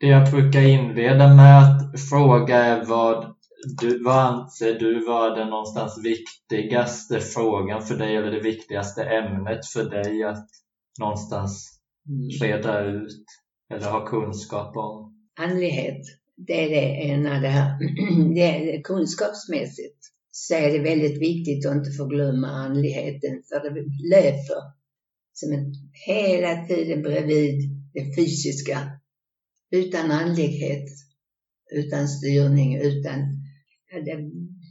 Det jag brukar inleda med att fråga är vad, du, vad anser du vara den någonstans viktigaste frågan för dig eller det viktigaste ämnet för dig att någonstans mm. reda ut eller ha kunskap om? Andlighet, det är det ena det här. Det kunskapsmässigt så är det väldigt viktigt att inte förglömma andligheten för det löper som en, hela tiden bredvid det fysiska utan andlighet, utan styrning, utan det,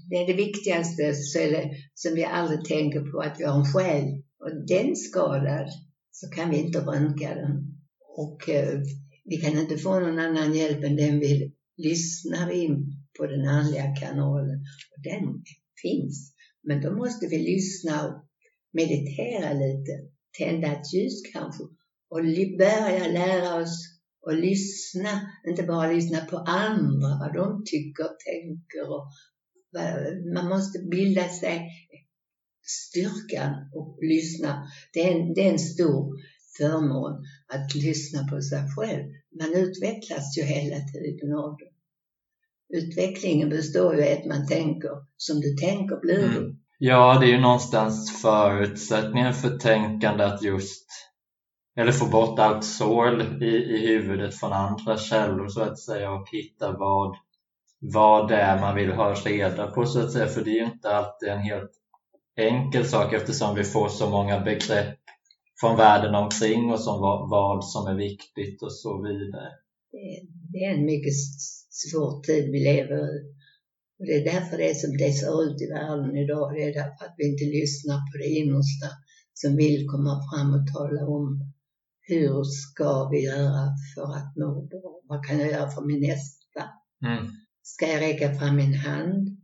det är det viktigaste så är det, som vi aldrig tänker på att vi har en själ och den skadad så kan vi inte röntga den. Och eh, vi kan inte få någon annan hjälp än den vi lyssnar in på den andliga kanalen. Och den finns. Men då måste vi lyssna och meditera lite, tända ett ljus kanske och börja lära oss att lyssna, inte bara lyssna på andra, vad de tycker och tänker. Och man måste bilda sig styrkan och lyssna. Det är, en, det är en stor förmån att lyssna på sig själv. Man utvecklas ju hela tiden av det. Utvecklingen består ju i att man tänker som du tänker blir du. Mm. Ja, det är ju någonstans förutsättningen för tänkande att just eller få bort allt sål i, i huvudet från andra källor så att säga och hitta vad, vad det är man vill ha reda på så att säga. För det är ju inte alltid en helt enkel sak eftersom vi får så många begrepp från världen omkring och som vad, vad som är viktigt och så vidare. Det är en mycket svår tid vi lever i. Och det är därför det är som det ser ut i världen idag. Det är därför att vi inte lyssnar på det innersta som vill komma fram och tala om hur ska vi göra för att må bra? Vad kan jag göra för min nästa? Mm. Ska jag räcka fram min hand?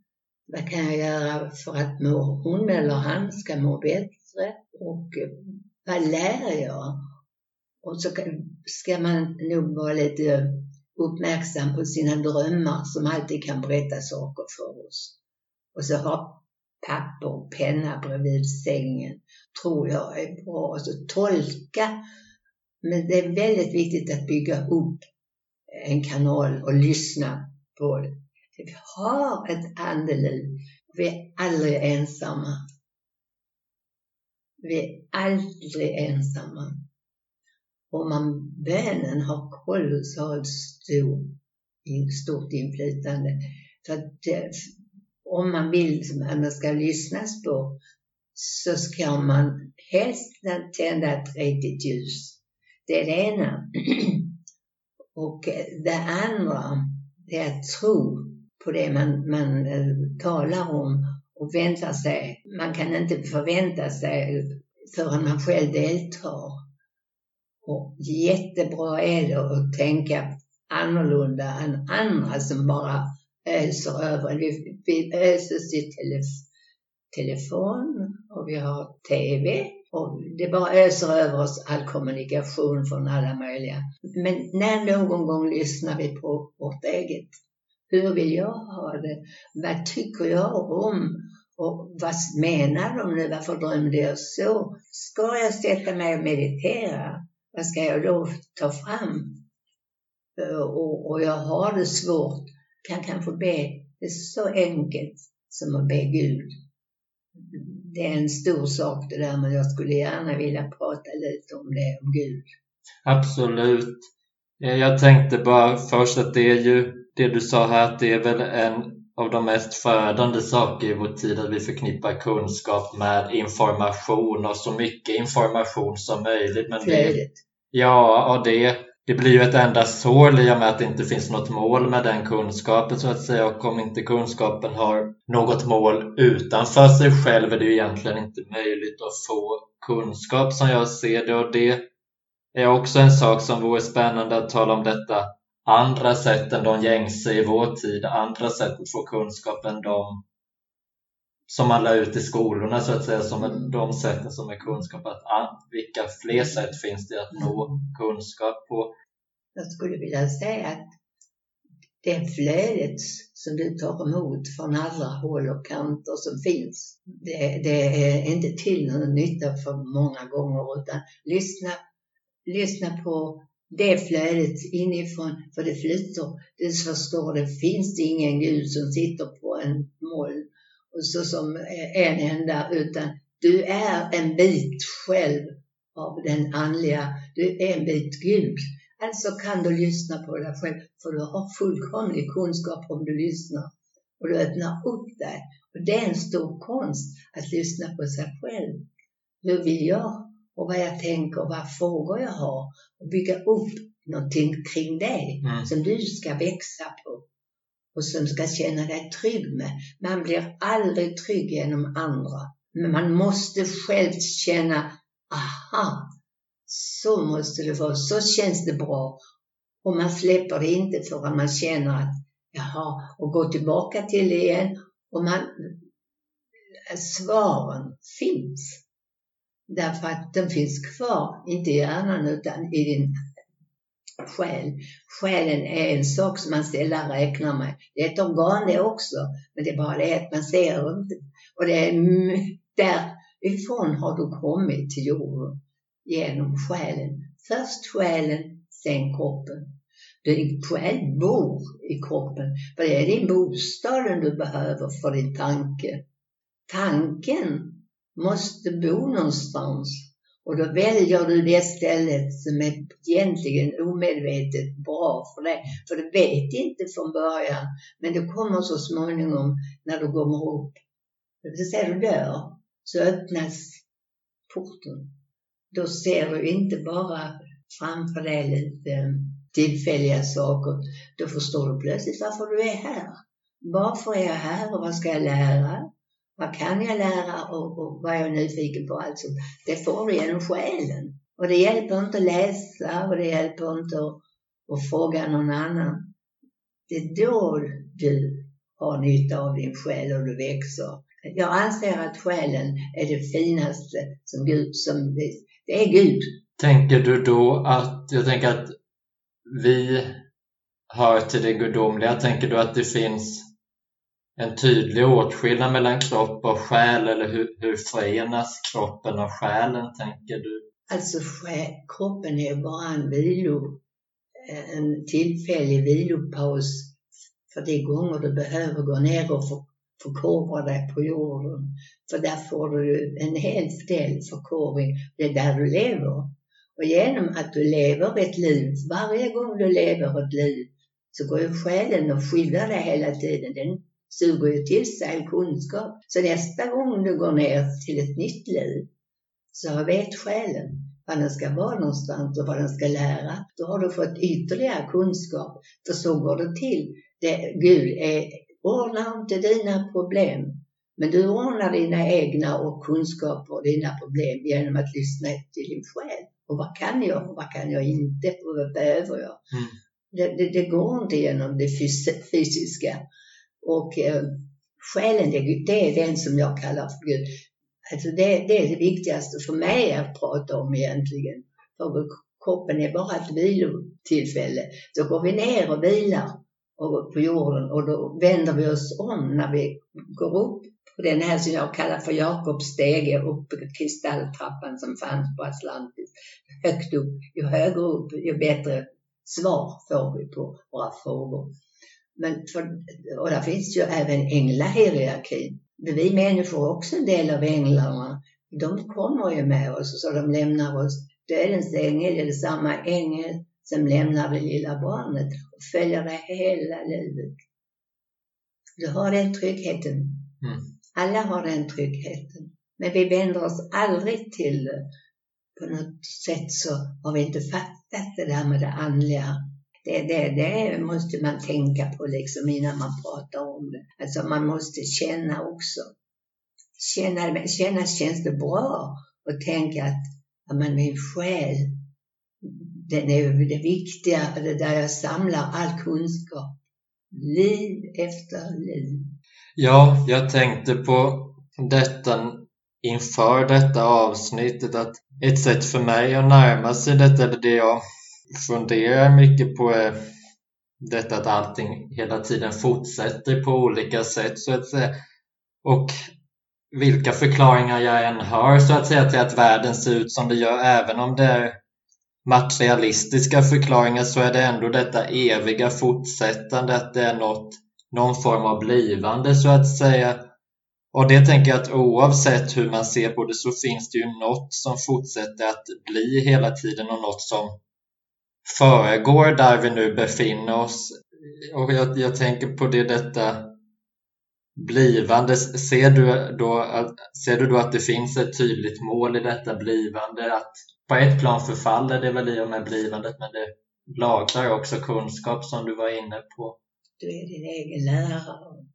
Vad kan jag göra för att må, hon eller han ska må bättre? Och eh, vad lär jag? Och så ska man nog vara lite uppmärksam på sina drömmar som alltid kan berätta saker för oss. Och så ha papper och penna bredvid sängen tror jag är bra. Och så tolka men det är väldigt viktigt att bygga upp en kanal och lyssna på det. Vi har ett andeliv. Vi är aldrig ensamma. Vi är aldrig ensamma. Om man bönen har kolossalt stor, stort inflytande. För det, om man vill att man ska lyssnas på så ska man helst tända ett riktigt ljus det är det ena. Och det andra, det är att tro på det man, man eh, talar om och väntar sig. Man kan inte förvänta sig förrän man själv deltar. Och jättebra är det att tänka annorlunda än andra som bara öser över. Vi, vi öses i telef telefon och vi har TV och det bara öser över oss all kommunikation från alla möjliga. Men när någon gång lyssnar vi på vårt eget. Hur vill jag ha det? Vad tycker jag om? Och vad menar de nu? Varför drömde jag så? Ska jag sätta mig och meditera? Vad ska jag då ta fram? Och, och jag har det svårt. Kan kanske be. Det är så enkelt som att be Gud det är en stor sak det där men jag skulle gärna vilja prata lite om det, om Gud. Absolut. Eh, jag tänkte bara först att det är ju det du sa här att det är väl en av de mest förödande saker i vår tid att vi förknippar kunskap med information och så mycket information som möjligt. Men det, ja, och det det blir ju ett enda sål i och med att det inte finns något mål med den kunskapen så att säga och om inte kunskapen har något mål utanför sig själv är det ju egentligen inte möjligt att få kunskap som jag ser det och det är också en sak som vore spännande att tala om detta andra sätt än de gängse i vår tid, andra sätt att få kunskap än de som man lär ut i skolorna så att säga, som de sätten som är kunskap. Att, vilka fler sätt finns det att nå kunskap på? Jag skulle vilja säga att det flödet som du tar emot från alla håll och kanter som finns, det, det är inte till någon nytta för många gånger utan lyssna, lyssna på det flödet inifrån, för det flyter. Du förstår, det finns ingen Gud som sitter på en moln och så som en enda, utan du är en bit själv av den andliga, du är en bit Gud. Alltså kan du lyssna på dig själv, för du har fullkomlig kunskap om du lyssnar. Och du öppnar upp dig. Och det är en stor konst att lyssna på sig själv. Hur vill jag? Och vad jag tänker, vad frågor jag har. Och bygga upp någonting kring dig mm. som du ska växa på. Och som ska känna dig trygg med. Man blir aldrig trygg genom andra. Men man måste själv känna, aha, så måste det vara, så känns det bra. Och man släpper det inte förrän man känner att, jaha, och går tillbaka till det igen. Och man, svaren finns. Därför att de finns kvar, inte i hjärnan utan i din själ. Själen är en sak som man sällan räknar med. Det är ett organ det också, men det är bara det att man ser det inte. Och det är därifrån har du kommit till jorden, genom själen. Först själen, sen kroppen. Din själ bor i kroppen, för det är din bostad du behöver för din tanke. Tanken måste bo någonstans och då väljer du det stället som är egentligen omedvetet bra för dig. För du vet inte från början, men det kommer så småningom när du kommer upp. Det vill säga du dör, så öppnas porten. Då ser du inte bara framför dig lite tillfälliga saker. Då förstår du plötsligt varför du är här. Varför är jag här och vad ska jag lära? Vad kan jag lära och, och vad jag nyfiken på? Alltså, det får du genom själen. Och det hjälper inte att läsa och det hjälper inte att, att fråga någon annan. Det är då du har nytta av din själ och du växer. Jag anser att själen är det finaste som Gud, som det, är Gud. Tänker du då att, jag tänker att vi hör till det gudomliga, tänker du att det finns en tydlig åtskillnad mellan kropp och själ eller hur, hur förenas kroppen och själen, tänker du? Alltså kroppen är bara en vilo, en tillfällig vilopaus för de gånger du behöver gå ner och förkovra dig på jorden. För där får du en hel del förkovring, det är där du lever. Och genom att du lever ett liv, varje gång du lever ett liv, så går ju själen och skyddar dig hela tiden. Den suger ju till sig kunskap. Så nästa gång du går ner till ett nytt liv så vet själen var den ska vara någonstans och vad den ska lära. Då har du fått ytterligare kunskap. För så går det till. Det, Gud är, ordnar inte dina problem. Men du ordnar dina egna och kunskaper och dina problem genom att lyssna till din själ. Och vad kan jag och vad kan jag inte och vad behöver jag? Mm. Det, det, det, går inte genom det fysiska. Och eh, själen, det, det är den som jag kallar för Gud. Alltså det, det är det viktigaste för mig att prata om egentligen. För kroppen är bara ett vilotillfälle. Så går vi ner och vilar på jorden och då vänder vi oss om när vi går upp och den här som jag kallar för Jakobs stege, upp på kristalltrappan som fanns på Atlantis. Högt upp, ju högre upp, ju bättre svar får vi på våra frågor. Men för, och där finns ju även änglahierarkin. Vi människor är också en del av änglarna. De kommer ju med oss så de lämnar oss. Dödens ängel är samma ängel som lämnar det lilla barnet och följer det hela livet. Du har den tryggheten. Mm. Alla har den tryggheten. Men vi vänder oss aldrig till det. På något sätt så har vi inte fattat det där med det andliga det, det, det måste man tänka på liksom innan man pratar om det. Alltså man måste känna också. Känna, känna känns det bra och tänka att ja, men min själ, den är det viktiga, det där jag samlar all kunskap. Liv efter liv. Ja, jag tänkte på detta inför detta avsnittet att ett sätt för mig att närma sig detta, eller det jag funderar mycket på är detta att allting hela tiden fortsätter på olika sätt så att säga. Och vilka förklaringar jag än hör så att säga till att världen ser ut som det gör, även om det är materialistiska förklaringar så är det ändå detta eviga fortsättande, att det är något, någon form av blivande så att säga. Och det tänker jag att oavsett hur man ser på det så finns det ju något som fortsätter att bli hela tiden och något som föregår där vi nu befinner oss. Och jag, jag tänker på det detta blivande. Ser du, då, ser du då att det finns ett tydligt mål i detta blivande? Att på ett plan förfaller det väl i och med blivandet men det lagrar också kunskap som du var inne på. Du är din egen lärare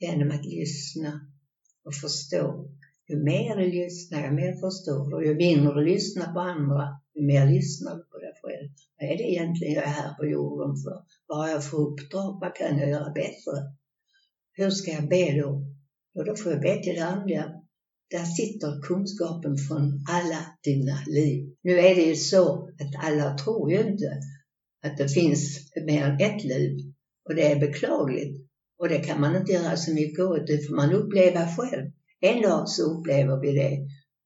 genom att lyssna och förstå. Ju mer du lyssnar, ju mer förstår du. Ju mindre du lyssnar på andra, ju mer lyssnar du på dig själv. Vad är det egentligen jag är här på jorden för? Vad har jag för uppdrag? Vad kan jag göra bättre? Hur ska jag be då? Och då får jag be till det andliga. Där sitter kunskapen från alla dina liv. Nu är det ju så att alla tror ju inte att det finns mer än ett liv. Och det är beklagligt. Och det kan man inte göra så mycket åt, det får man uppleva själv. En dag så upplever vi det,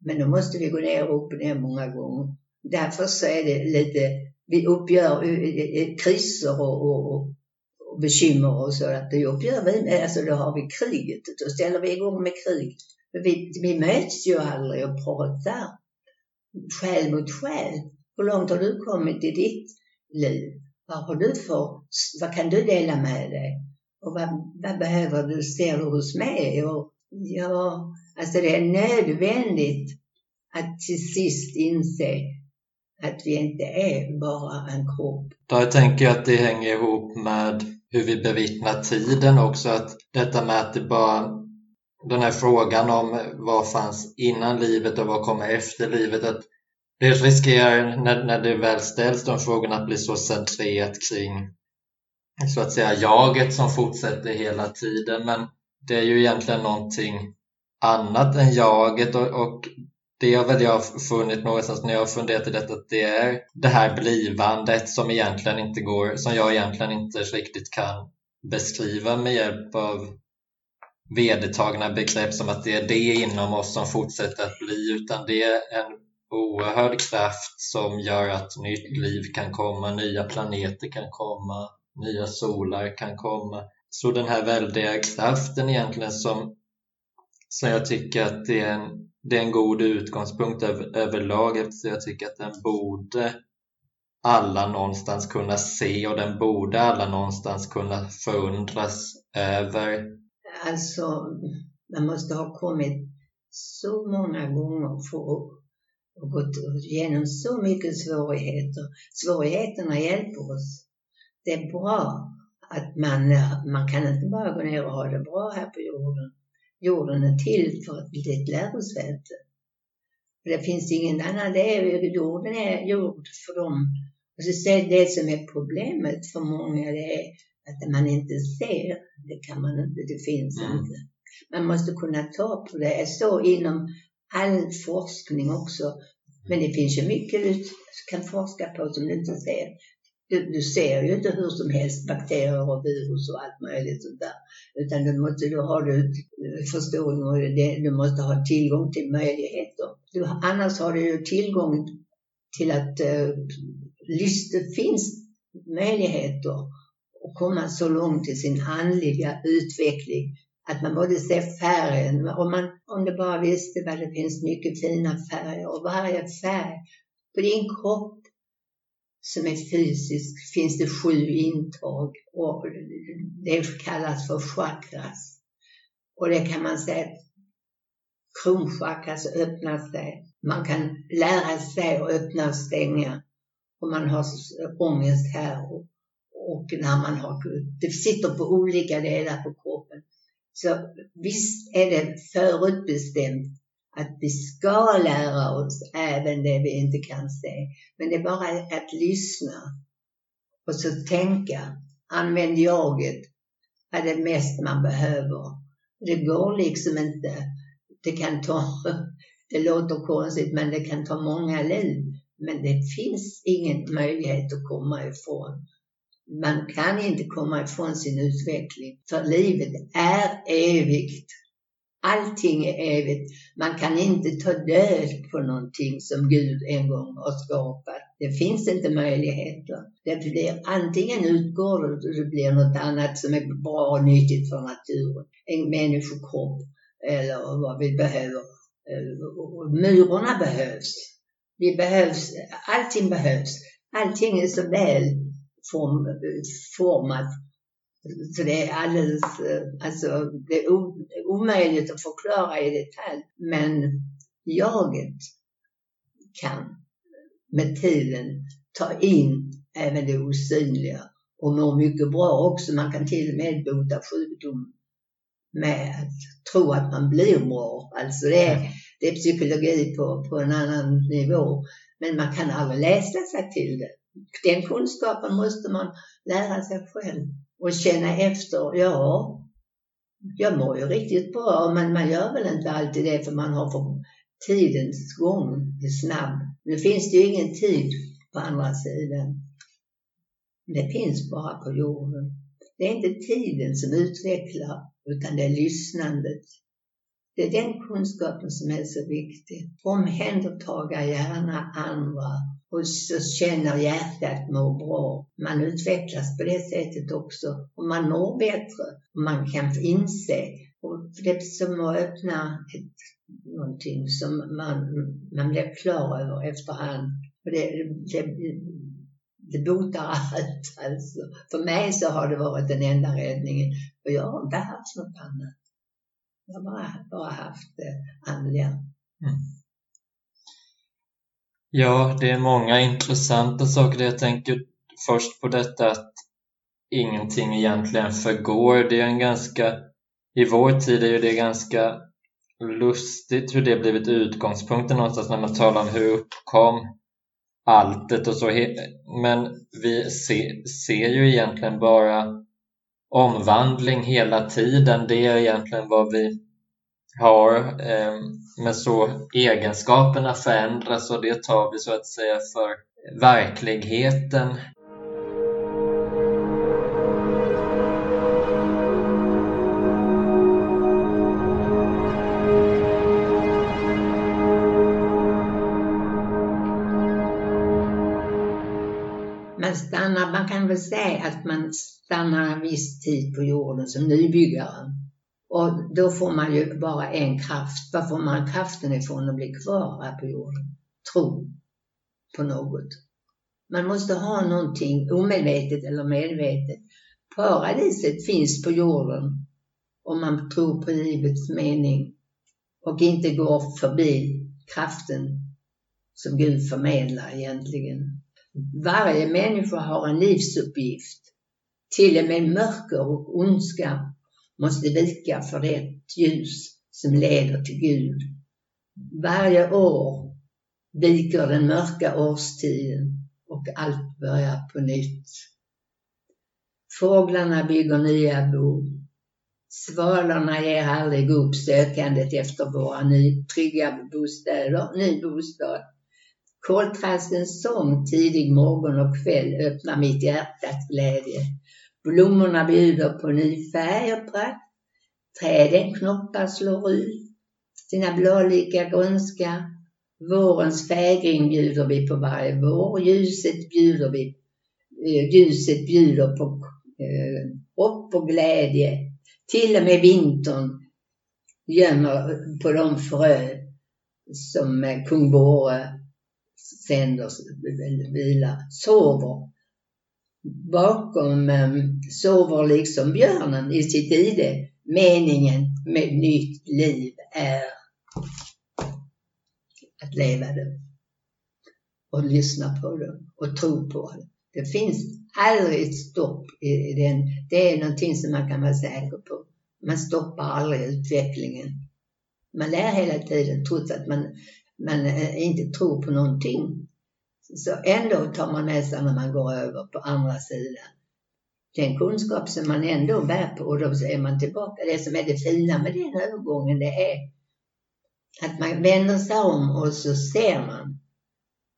men då måste vi gå ner och upp och ner många gånger. Därför så är det lite, vi uppgör kriser och, och, och, och bekymmer och sådant. det uppgör vi, alltså då har vi kriget, då ställer vi igång med krig. Vi, vi möts ju aldrig och pratar själ mot själ. Hur långt har du kommit i ditt liv? Vad har du för, vad kan du dela med dig? Och vad, vad behöver du, ser du hos mig? Och, ja, alltså det är nödvändigt att till sist inse att vi inte är bara en kropp. Där tänker jag att det hänger ihop med hur vi bevittnar tiden också. Att detta med att det bara den här frågan om vad fanns innan livet och vad kommer efter livet. Att det riskerar när, när det väl ställs de frågorna att bli så centrerat kring så att säga jaget som fortsätter hela tiden. Men det är ju egentligen någonting annat än jaget. Och, och det har väl jag funnit någonstans när jag har funderat i detta att det är det här blivandet som egentligen inte går, som jag egentligen inte riktigt kan beskriva med hjälp av vedertagna begrepp som att det är det inom oss som fortsätter att bli. Utan det är en oerhörd kraft som gör att nytt liv kan komma, nya planeter kan komma, nya solar kan komma. Så den här väldiga kraften egentligen som, som jag tycker att det är en, det är en god utgångspunkt över, överlag eftersom jag tycker att den borde alla någonstans kunna se och den borde alla någonstans kunna förundras över. Alltså, man måste ha kommit så många gånger för att och gått igenom så mycket svårigheter. Svårigheterna hjälper oss det är bra att man, man kan inte bara gå ner och ha det bra här på jorden. Jorden är till för att bli ett lärosäte. Det finns ingen annan, det är, jorden är gjord för dem. Och så ser det som är problemet för många, det är att man inte ser, det kan man inte, det finns mm. inte. Man måste kunna ta på det. Det är så inom all forskning också. Men det finns ju mycket du kan forska på som du inte ser. Du, du, ser ju inte hur som helst bakterier och virus och allt möjligt sånt där. Utan du måste, då har du eh, förståelse och det, du måste ha tillgång till möjligheter. Du, annars har du ju tillgång till att uh, det finns möjligheter att komma så långt i sin andliga utveckling att man både ser färgen, om, man, om du bara visste vad det finns mycket fina färger och varje färg på din kropp som är fysisk finns det sju intag och det kallas för chakras. Och det kan man säga att kronchakras öppnar sig. Man kan lära sig att öppna och stänga om man har ångest här och, och när man har, det sitter på olika delar på kroppen. Så visst är det förutbestämt att vi ska lära oss även det vi inte kan se. Men det är bara att lyssna och så tänka. Använd jaget. Är det mest man behöver? Det går liksom inte. Det kan ta, det låter konstigt, men det kan ta många liv. Men det finns ingen möjlighet att komma ifrån. Man kan inte komma ifrån sin utveckling, för livet är evigt. Allting är evigt. Man kan inte ta död på någonting som Gud en gång har skapat. Det finns inte möjligheter. Det blir antingen utgår det och det blir något annat som är bra och nyttigt för naturen. En människokropp eller vad vi behöver. Eh, myrorna behövs. Vi behövs, allting behövs. Allting är så väl form, format så det är alldeles, eh, alltså det är omöjligt att förklara i detalj. Men jaget kan med tiden ta in även det osynliga och mår mycket bra också. Man kan till och med bota sjukdom med att tro att man blir bra. Alltså det är, det är psykologi på, på en annan nivå. Men man kan aldrig läsa sig till det. Den kunskapen måste man lära sig själv och känna efter. Ja, jag mår ju riktigt bra men man gör väl inte alltid det för man har för tidens gång är snabb. Nu finns det ju ingen tid på andra sidan. Det finns bara på jorden. Det är inte tiden som utvecklar utan det är lyssnandet. Det är den kunskapen som är så viktig. Omhändertaga gärna andra och så känner hjärtat må bra. Man utvecklas på det sättet också och man mår bättre. Och man kan inse. Och det är som att öppna ett, någonting som man, man blir klar över efterhand. Och det, det, det botar allt alltså. För mig så har det varit den enda räddningen. Och jag har inte haft något annat. Jag har bara, bara haft det andliga. Mm. Ja, det är många intressanta saker. Jag tänker först på detta att ingenting egentligen förgår. Det är en ganska, i vår tid är det ganska lustigt hur det blivit utgångspunkten någonstans när man talar om hur uppkom alltet och så. Men vi ser, ser ju egentligen bara omvandling hela tiden. Det är egentligen vad vi har. Eh, men så egenskaperna förändras och det tar vi så att säga för verkligheten. Man stannar, man kan väl säga att man stannar en viss tid på jorden som nybyggare. Och då får man ju bara en kraft. Var får man kraften ifrån att bli kvar här på jorden? Tro på något. Man måste ha någonting omedvetet eller medvetet. Paradiset finns på jorden om man tror på livets mening och inte går förbi kraften som Gud förmedlar egentligen. Varje människa har en livsuppgift. Till och med mörker och ondska måste vika för det ljus som leder till Gud. Varje år viker den mörka årstiden och allt börjar på nytt. Fåglarna bygger nya bo. Svalorna ger aldrig upp sökandet efter våra ny, trygga bostäder, ny bostad. Koltrastens sång tidig morgon och kväll öppnar mitt hjärtas glädje. Blommorna bjuder på ny färg och prakt. Träden knoppar slår ut sina blålika grönska. Vårens fägring bjuder vi på varje vår. Ljuset bjuder vi, eh, ljuset bjuder på eh, hopp och glädje. Till och med vintern gömmer på de frö som eh, kung Bore sänder vilar, sover bakom ehm, um, sover liksom björnen i sitt ide. Meningen med nytt liv är att leva det och lyssna på det och tro på det. Det finns aldrig ett stopp i den. Det är någonting som man kan vara säker på. Man stoppar aldrig utvecklingen. Man lär hela tiden trots att man, man eh, inte tror på någonting så ändå tar man med sig när man går över på andra sidan. Den kunskap som man ändå bär på och då är man tillbaka. Det som är det fina med den övergången det är att man vänder sig om och så ser man.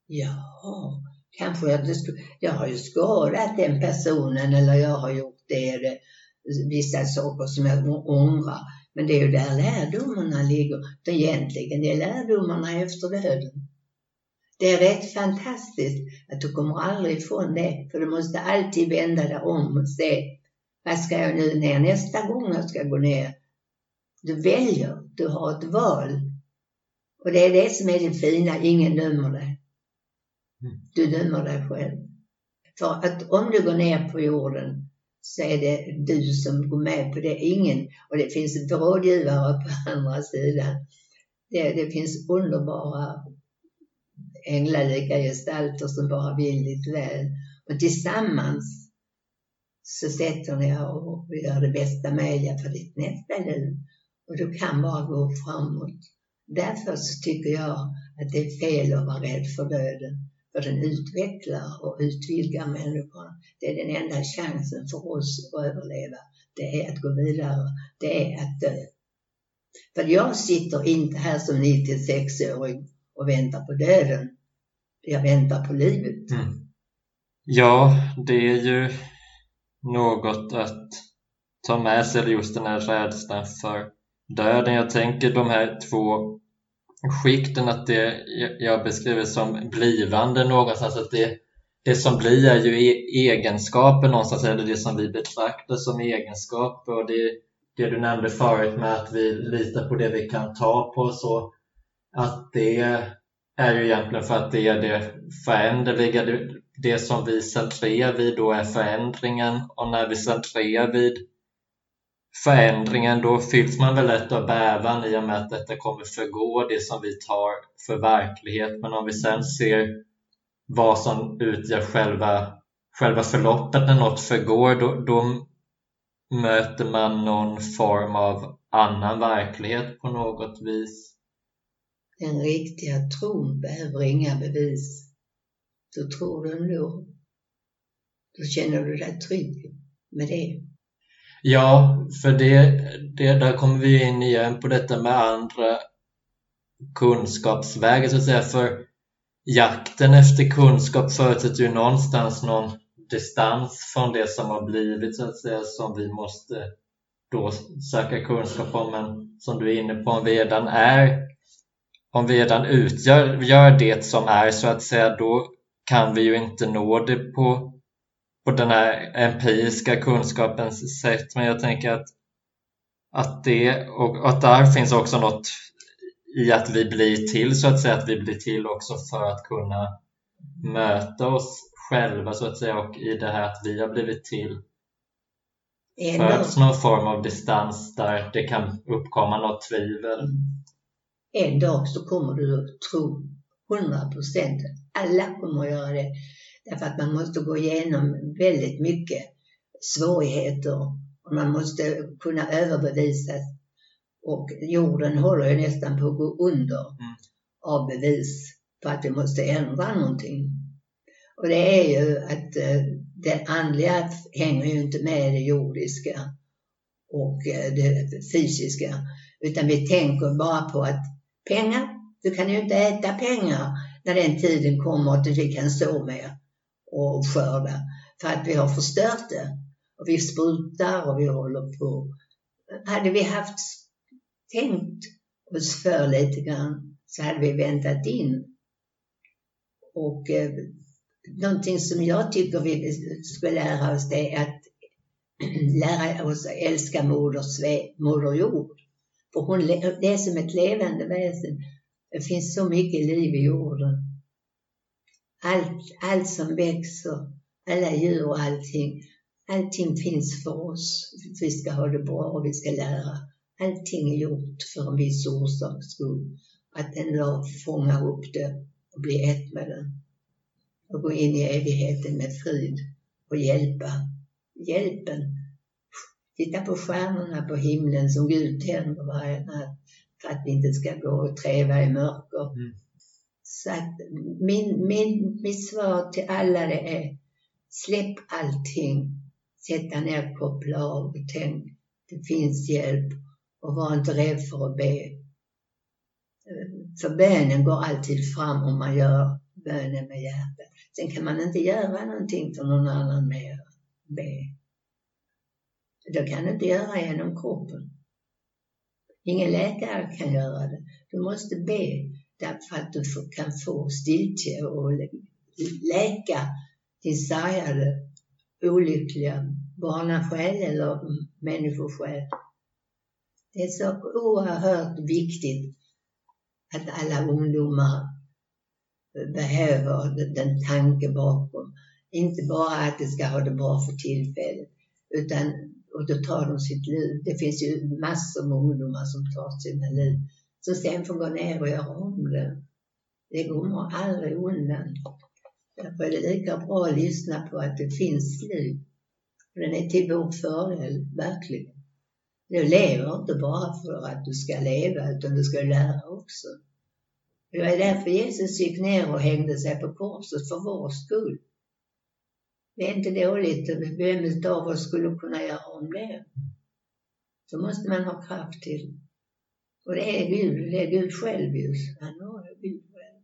Jaha, kanske jag, jag har ju skadat den personen eller jag har gjort det, det vissa saker som jag ångrar. Men det är ju där lärdomarna ligger. Egentligen det är lärdomarna efter döden. Det är rätt fantastiskt att du kommer aldrig ifrån det, för du måste alltid vända dig om och se, vad ska jag nu ner nästa gång jag ska gå ner? Du väljer, du har ett val. Och det är det som är det fina, ingen dömer dig. Mm. Du dömer dig själv. För att om du går ner på jorden så är det du som går med på det, ingen. Och det finns rådgivare på andra sidan. Det, det finns underbara änglalika gestalter som bara vill ditt väl. Och tillsammans så sätter ni er och gör det bästa möjliga för ditt nästa liv. Och du kan bara gå framåt. Därför så tycker jag att det är fel att vara rädd för döden. För den utvecklar och utvidgar människan. Det är den enda chansen för oss att överleva. Det är att gå vidare. Det är att dö. För jag sitter inte här som 96-åring och väntar på döden. Jag väntar på livet. Mm. Ja, det är ju något att ta med sig just den här rädslan för döden. Jag tänker de här två skikten att det jag beskriver som blivande någonstans att det, det som blir är ju e-, egenskaper någonstans eller det som vi betraktar som egenskaper och det, det du nämnde förut med att vi litar på det vi kan ta på så att det är ju egentligen för att det är det föränderliga det, som vi centrerar vid då är förändringen och när vi centrerar vid förändringen, då fylls man väl lätt av bävan i och med att detta kommer förgå, det som vi tar för verklighet. Men om vi sen ser vad som utgör själva, själva förloppet när något förgår, då, då möter man någon form av annan verklighet på något vis. Den riktiga tron behöver inga bevis. Så tror du ändå. Då känner du dig trygg med det. Ja, för det, det, där kommer vi in igen på detta med andra kunskapsvägar så att säga. För jakten efter kunskap förutsätter ju någonstans någon distans från det som har blivit så att säga som vi måste då söka kunskap om. Men som du är inne på, om vi redan är om vi redan utgör gör det som är så att säga, då kan vi ju inte nå det på på den här empiriska kunskapens sätt. Men jag tänker att, att det och att där finns också något i att vi blir till så att säga, att vi blir till också för att kunna möta oss själva så att säga och i det här att vi har blivit till föds någon form av distans där det kan uppkomma något tvivel. En dag så kommer du att tro 100 procent. Alla kommer att göra det. Därför att man måste gå igenom väldigt mycket svårigheter och man måste kunna överbevisa. Och jorden håller ju nästan på att gå under mm. av bevis på att vi måste ändra någonting. Och det är ju att eh, det andliga hänger ju inte med det jordiska och eh, det fysiska. Utan vi tänker bara på att pengar, du kan ju inte äta pengar när den tiden kommer att vi kan så mer och skörda. För att vi har förstört det. Och vi sprutar och vi håller på. Hade vi haft tänkt oss för lite grann så hade vi väntat in. Och eh, någonting som jag tycker vi ska lära oss det är att lära oss att älska moder, moder jord. Och hon, det är som ett levande väsen. Det finns så mycket liv i jorden allt, allt som växer, alla djur och allting. Allting finns för oss. Vi ska ha det bra och vi ska lära. Allting är gjort för en viss orsaks skull. Att dag fånga upp det och bli ett med det. Och gå in i evigheten med frid och hjälpa. Hjälpen. Titta på stjärnorna på himlen som Gud tänder varje natt för att vi inte ska gå och träva i mörker. Mm så att min, min, mitt svar till alla det är släpp allting. Sätta ner, koppla av och tänk. Det finns hjälp och var inte rädd för att be. För bönen går alltid fram om man gör bönen med hjärtat. Sen kan man inte göra någonting för någon annan med att be. Det kan du inte göra genom kroppen. Ingen läkare kan göra det. Du måste be därför att du kan få stiltje och läka din sargade, olyckliga barnasjäl eller människosjäl. Det är så oerhört viktigt att alla ungdomar behöver den tanke bakom. Inte bara att de ska ha det bra för tillfället, utan och då tar de sitt liv. Det finns ju massor med ungdomar som tar sina liv, Så sen får gå ner och göra om det. Det kommer aldrig undan. Därför är det lika bra att lyssna på att det finns liv. Den är till vår fördel, verkligen. Du lever inte bara för att du ska leva, utan du ska lära också. Det var därför Jesus gick ner och hängde sig på korset, för vår skull. Det är inte dåligt. Vem av oss skulle kunna göra om det? Så måste man ha kraft till. Och det är Gud, det är Gud själv just. Han har Gud själv.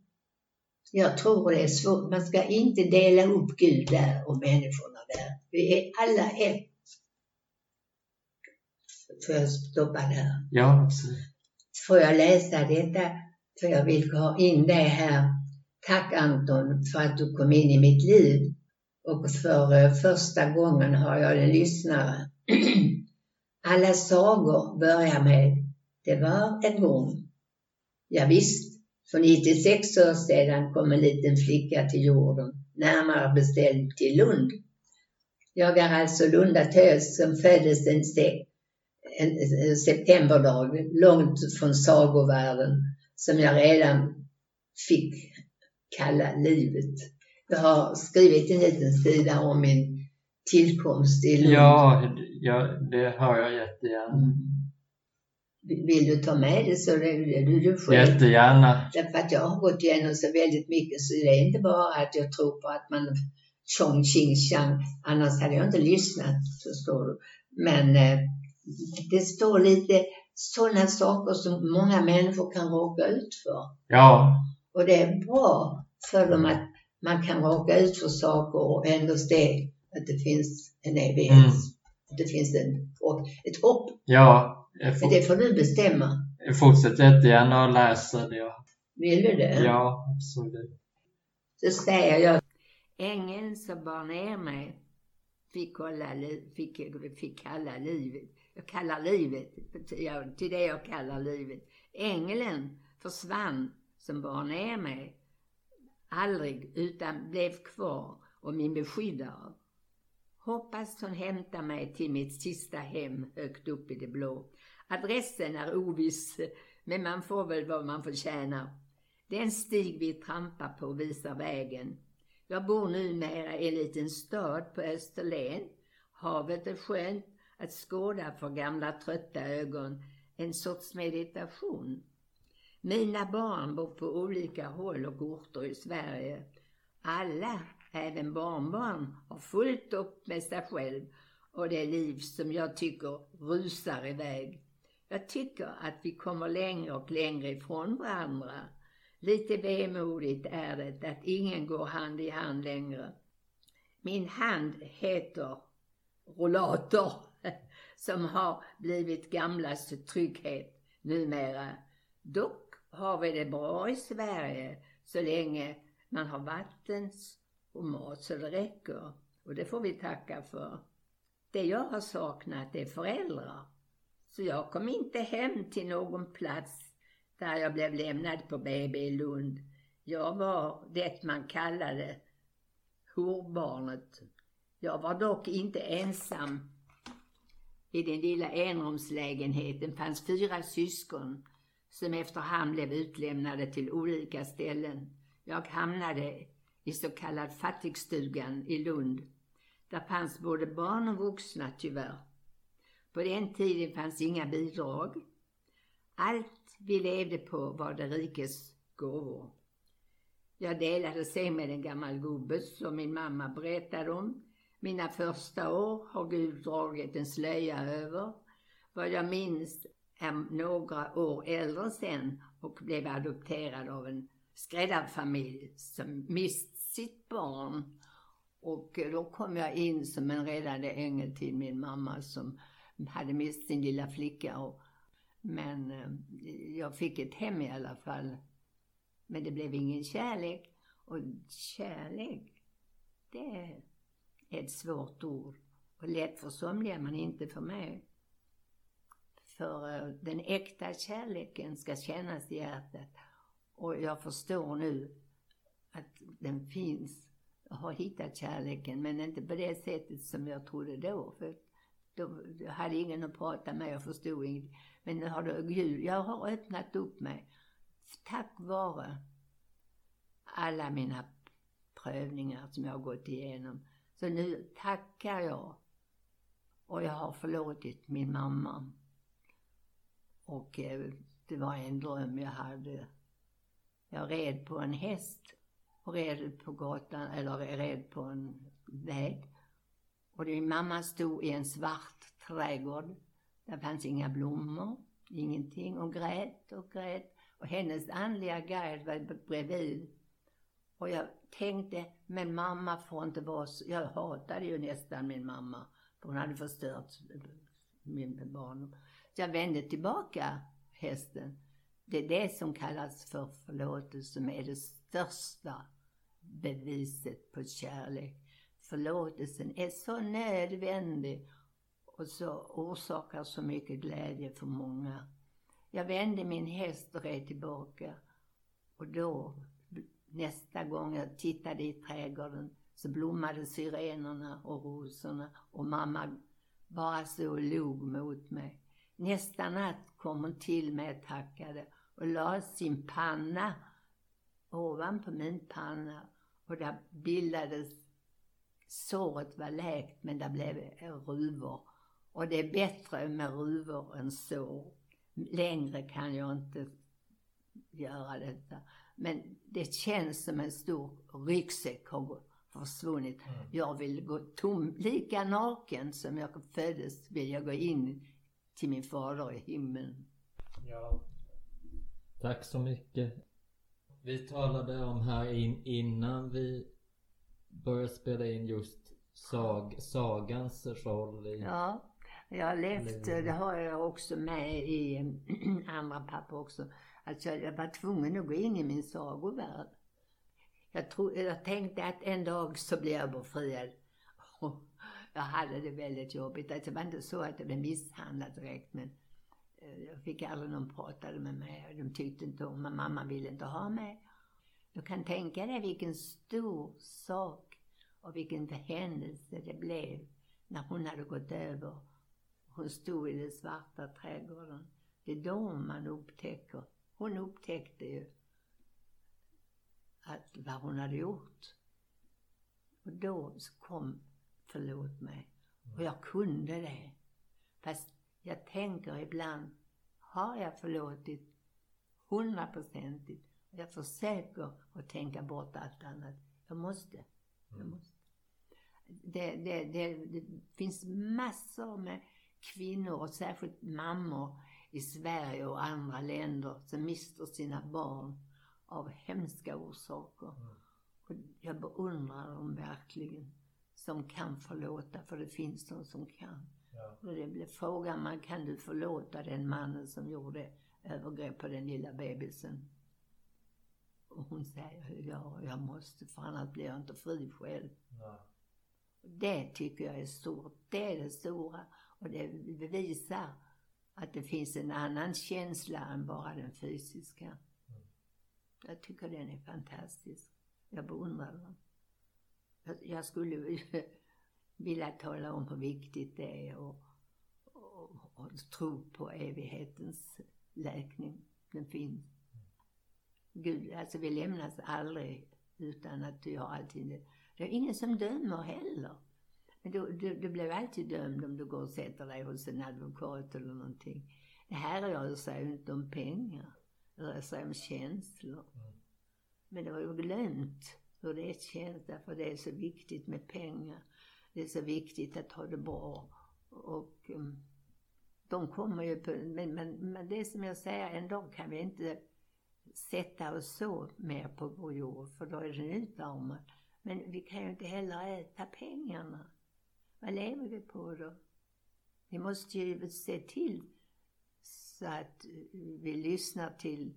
Jag tror det är svårt. Man ska inte dela upp Gud där och människorna där. Vi är alla ett. Får jag stoppa där? Ja, absolut. Får jag läsa detta? För jag vill ha in det här. Tack Anton för att du kom in i mitt liv. Och för eh, första gången har jag en lyssnare. Alla sagor börjar med Det var en gång. Ja, visst, för 96 år sedan kom en liten flicka till jorden, närmare bestämt till Lund. Jag är alltså lundatös, som föddes en, se en septemberdag långt från sagovärlden som jag redan fick kalla livet. Jag har skrivit en liten sida om min tillkomst i Lund. Ja, ja det har jag jättegärna. Mm. Vill du ta med det så det är du, du själv. Jättegärna. Därför att jag har gått igenom så väldigt mycket så det är inte bara att jag tror på att man tjong tjing tjang, annars hade jag inte lyssnat, förstår du. Men eh, det står lite sådana saker som många människor kan råka ut för. Ja. Och det är bra för dem att man kan råka ut för saker och ändå se att det finns en evighet. Mm. Att det finns en, ett hopp. Ja. Men det får du bestämma. Jag fortsätter jättegärna att läsa det. Vill du det? Ja, absolut. Så säger jag. Ängeln som bar ner mig fick, hålla, fick, fick kalla livet. Jag kallar livet till det jag kallar livet. Ängeln försvann som bar ner mig aldrig utan blev kvar och min beskyddare. Hoppas hon hämtar mig till mitt sista hem högt upp i det blå. Adressen är oviss, men man får väl vad man förtjänar. Den stig vi trampar på visar vägen. Jag bor numera i en liten stad på Österlen. Havet är skönt att skåda för gamla trötta ögon. En sorts meditation. Mina barn bor på olika håll och orter i Sverige. Alla, även barnbarn, har fullt upp med sig själv och det liv som jag tycker rusar iväg. Jag tycker att vi kommer längre och längre ifrån varandra. Lite vemodigt är det att ingen går hand i hand längre. Min hand heter rollator som har blivit gamlas trygghet numera. Dock har vi det bra i Sverige så länge man har vatten och mat så det räcker. Och det får vi tacka för. Det jag har saknat är föräldrar. Så jag kom inte hem till någon plats där jag blev lämnad på BB i Lund. Jag var det man kallade horbarnet. Jag var dock inte ensam. I den lilla enrumslägenheten fanns fyra syskon som efterhand blev utlämnade till olika ställen. Jag hamnade i så kallad fattigstugan i Lund. Där fanns både barn och vuxna tyvärr. På den tiden fanns inga bidrag. Allt vi levde på var det rikes gåvor. Jag delade sen med en gammal gubbe som min mamma berättade om. Mina första år har Gud dragit en slöja över. Vad jag minns är några år äldre sen och blev adopterad av en skräddarfamilj som mist sitt barn. Och då kom jag in som en räddande ängel till min mamma som hade mist sin lilla flicka. Och, men eh, jag fick ett hem i alla fall. Men det blev ingen kärlek. Och kärlek, det är ett svårt ord. Och lätt för somliga men inte för mig. För eh, den äkta kärleken ska kännas i hjärtat. Och jag förstår nu att den finns. Jag har hittat kärleken men inte på det sättet som jag trodde då. För då hade ingen att prata med, jag förstod inget. Men nu har det Gud, jag har öppnat upp mig. Tack vare alla mina prövningar som jag har gått igenom. Så nu tackar jag. Och jag har förlåtit min mamma. Och eh, det var en dröm jag hade. Jag red på en häst och red på gatan, eller red på en väg. Och din mamma stod i en svart trädgård. Där fanns inga blommor, ingenting. Och grät och grät. Och hennes andliga guide var bredvid. Och jag tänkte, men mamma får inte vara så... Jag hatade ju nästan min mamma. För hon hade förstört eh, min barndom. Jag vände tillbaka hästen. Det är det som kallas för förlåtelse, som är det största beviset på kärlek. Förlåtelsen är så nödvändig och så orsakar så mycket glädje för många. Jag vände min häst och red tillbaka och då, nästa gång jag tittade i trädgården, så blommade syrenerna och rosorna och mamma bara så och log mot mig. Nästa natt kom hon till mig och tackade och la sin panna ovanpå min panna och där bildades, såret var läkt men det blev ruvor. Och det är bättre med ruvor än sår. Längre kan jag inte göra detta. Men det känns som en stor ryggsäck har försvunnit. Mm. Jag vill gå tom, lika naken som jag föddes vill jag gå in till min fader i himlen. Ja. Tack så mycket. Vi talade om här in, innan vi började spela in just sag, sagans roll i... Ja, jag har levt, det har jag också med i andra papper också. Alltså jag var tvungen att gå in i min sagovärld. Jag, tro, jag tänkte att en dag så blir jag befriad jag hade det väldigt jobbigt. Alltså det var inte så att jag blev misshandlad direkt men eh, jag fick aldrig någon pratade med mig. De tyckte inte om mig. Mamma ville inte ha mig. Du kan tänka dig vilken stor sak och vilken händelse det blev när hon hade gått över. Hon stod i den svarta trädgården. Det är då man upptäcker. Hon upptäckte ju att vad hon hade gjort. Och då kom förlåt mig. Och jag kunde det. Fast jag tänker ibland, har jag förlåtit hundraprocentigt? Jag försöker att tänka bort allt annat. Jag måste. Jag mm. måste. Det, det, det, det finns massor med kvinnor och särskilt mammor i Sverige och andra länder som mister sina barn av hemska orsaker. Mm. Och jag beundrar dem verkligen som kan förlåta, för det finns de som kan. Ja. Och det blir frågan man, kan du förlåta den mannen som gjorde övergrepp på den lilla bebisen? Och hon säger, ja, jag måste, för annars blir jag inte fri själv. Ja. Det tycker jag är stort. Det är det stora. Och det bevisar att det finns en annan känsla än bara den fysiska. Mm. Jag tycker den är fantastisk. Jag beundrar den. Jag skulle vilja tala om hur viktigt det är och, och, och tro på evighetens läkning. Den finns. Gud, alltså vi lämnas aldrig utan att vi har alltid det. Är ingen som dömer heller. Men du, du, du blir alltid dömd om du går och sätter dig hos en advokat eller någonting. Det här rör sig ju inte om pengar. Det rör sig om känslor. Mm. Men det har ju glömt hur det känns därför det är så viktigt med pengar. Det är så viktigt att ha det bra. Och um, de kommer ju på, men, men, men det som jag säger, en dag kan vi inte sätta oss så mer på vår jord för då är den utarmad. Men vi kan ju inte heller äta pengarna. Vad lever vi på då? Vi måste ju se till så att vi lyssnar till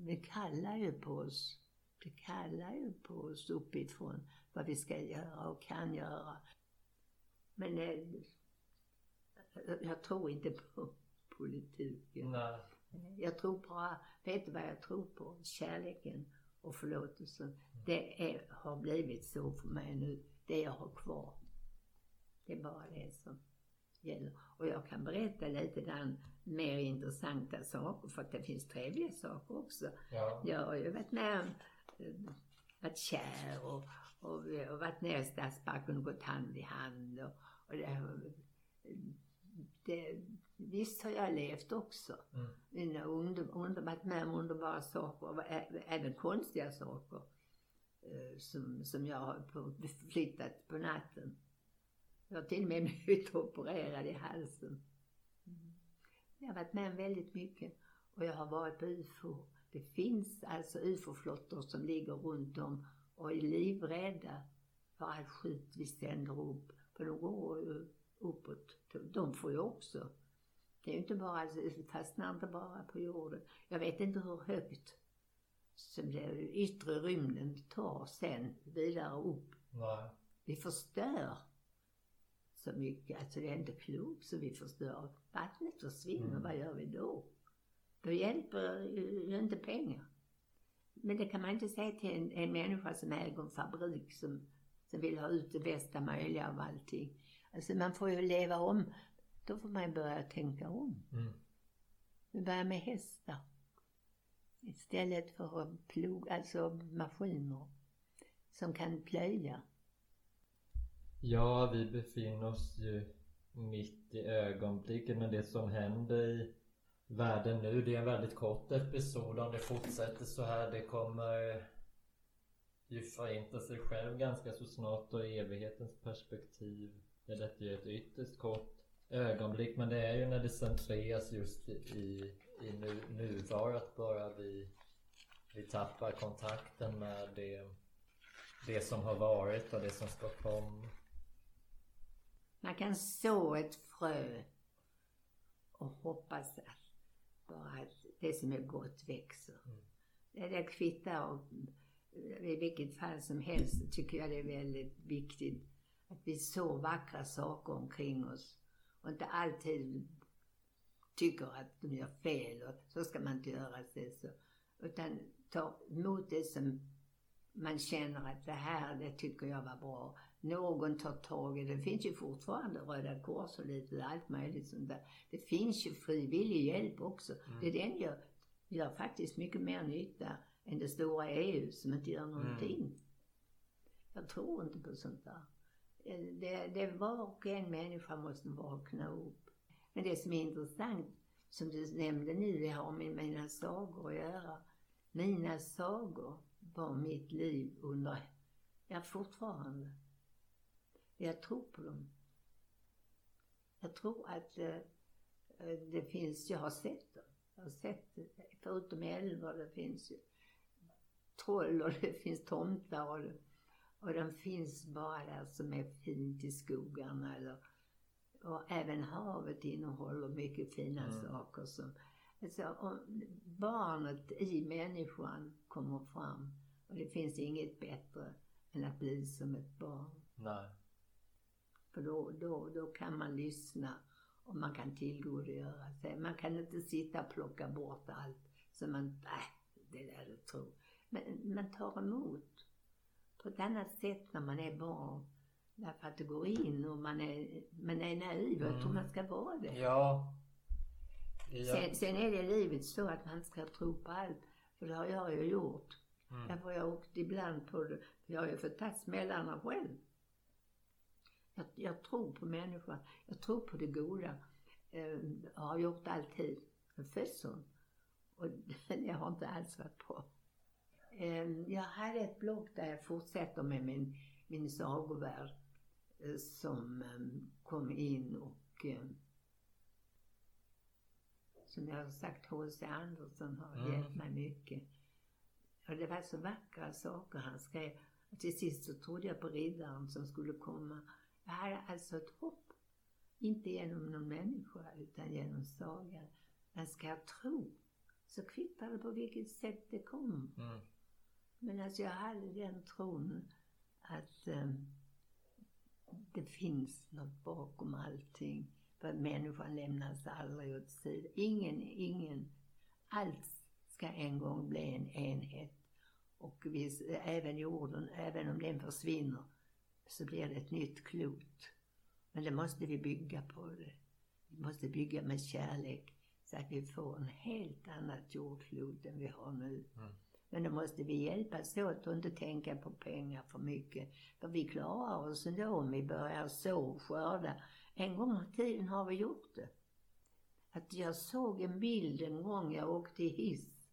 Vi kallar ju på oss. Det kallar ju på oss uppifrån vad vi ska göra och kan göra. Men eh, jag tror inte på politiken. Nej. Jag tror bara, vet du vad jag tror på? Kärleken och förlåtelsen. Det är, har blivit så för mig nu. Det jag har kvar. Det är bara det som gäller. Och jag kan berätta lite grann mer intressanta saker för att det finns trevliga saker också. Ja. Jag har ju varit med om varit kär och, och, har varit i Stadsparken och gått hand i hand. Och, och det, det, visst har jag levt också. Mm. Mina under, varit med om underbara saker, och även konstiga saker. eh, Som, som jag har flyttat på natten. Jag har till och med blivit opererad i halsen. Mm. Jag har varit med om väldigt mycket. Och jag har varit på UFO. Det finns alltså UFO-flottor som ligger runt om och är livrädda för all skit vi sänder upp. För de går ju uppåt. De får ju också. Det är ju inte bara, det fastnar inte bara på jorden. Jag vet inte hur högt som det yttre rymden tar sen vidare upp. Nej. Vi förstör så mycket. Alltså det är inte klokt så vi förstör. Vattnet försvinner, Mm. vad gör vi då? Då hjälper ju inte pengar. Men det kan man inte säga till en, en människa som äger en fabrik som, som vill ha ut det bästa möjliga av allting. Alltså man får ju leva om. Då får man börja tänka om. Mm. Vi börjar med hästar. Istället för att plog, alltså maskiner som kan plöja. Ja, vi befinner oss ju mitt i ögonblicket men det som händer i världen nu det är en väldigt kort episod. Om det fortsätter så här det kommer eh, ju förinta sig själv ganska så snart och i evighetens perspektiv är detta ju ett ytterst kort ögonblick men det är ju när det centreras just i, i nu, nuvarat bara vi, vi tappar kontakten med det, det som har varit och det som ska komma. Man kan så ett frö och hoppas att bara att det som är gott växer. Mm. Det, det kvittar och i vilket fall som helst tycker jag det är väldigt viktigt att vi så vackra saker omkring oss och inte alltid tycker att de gör fel och så ska man inte göra det så. Utan ta emot det som man känner att det här, det tycker jag var bra. Någon tar tag i det. Det finns ju fortfarande Röda Kors och lite allt möjligt sånt där. Det finns ju frivillig hjälp också. Det den gör, gör faktiskt mycket mer nytta än det stora EU som inte gör någonting. Jag tror inte på sånt där. Eh, Det, det var och en människa måste vakna upp. Men det som är intressant, som du nämnde nu, det har med mina sagor att göra. Mina sagor var mitt liv under, ja fortfarande. Jag tror på dem. Jag tror att eh, det finns, jag har sett dem. Jag har sett, förutom älvar, det finns ju troll och det finns tomtar och, det, och de finns bara där som är fint i skogarna eller och även havet innehåller mycket fina Mm. saker som, alltså om barnet i människan kommer fram och det finns inget bättre än att bli som ett barn. Nej. För då, då, då kan man lyssna och man kan tillgodogöra sig. Man kan inte sitta och plocka bort allt som man, äh, det där du tror. Men man tar emot på ett annat sätt när man är barn. Därför att det går in och man är, man är naiv och jag tror man ska vara det. Ja. ja. Sen, sen är det livet så att man ska tro på allt. För det har jag ju gjort. Mm. Därför jag åkt ibland på det. Jag har ju fått ta smällarna själv. Jag, jag tror på människan. Jag tror på det goda. Eh, jag har gjort alltid. Jag sån. Och det har inte alls varit bra. Eh, jag hade ett blogg där jag fortsätter med min, min sagovärld. Eh, som eh, kom in och eh, som jag har sagt, H.C. Andersen har Mm. hjälpt mig mycket. Och det var så vackra saker han skrev. Till sist så trodde jag på riddaren som skulle komma. Jag hade alltså ett hopp. Inte genom någon människa utan genom sagan. Man ska tro så kvittar det på vilket sätt det kom. Mm. Men alltså jag hade den tron att eh, det finns något bakom allting. För människan lämnas aldrig åt sidan. Ingen, ingen. Allt ska en gång bli en enhet. Och vi, även jorden, även om den försvinner, så blir det ett nytt klot. Men det måste vi bygga på det. Vi måste bygga med kärlek så att vi får en helt annat jordklot än vi har nu. Mm. Men då måste vi hjälpas åt och inte tänka på pengar för mycket. För vi klarar oss ändå om vi börjar så och skörda. En gång i tiden har vi gjort det. Att jag såg en bild en gång, jag åkte i hiss.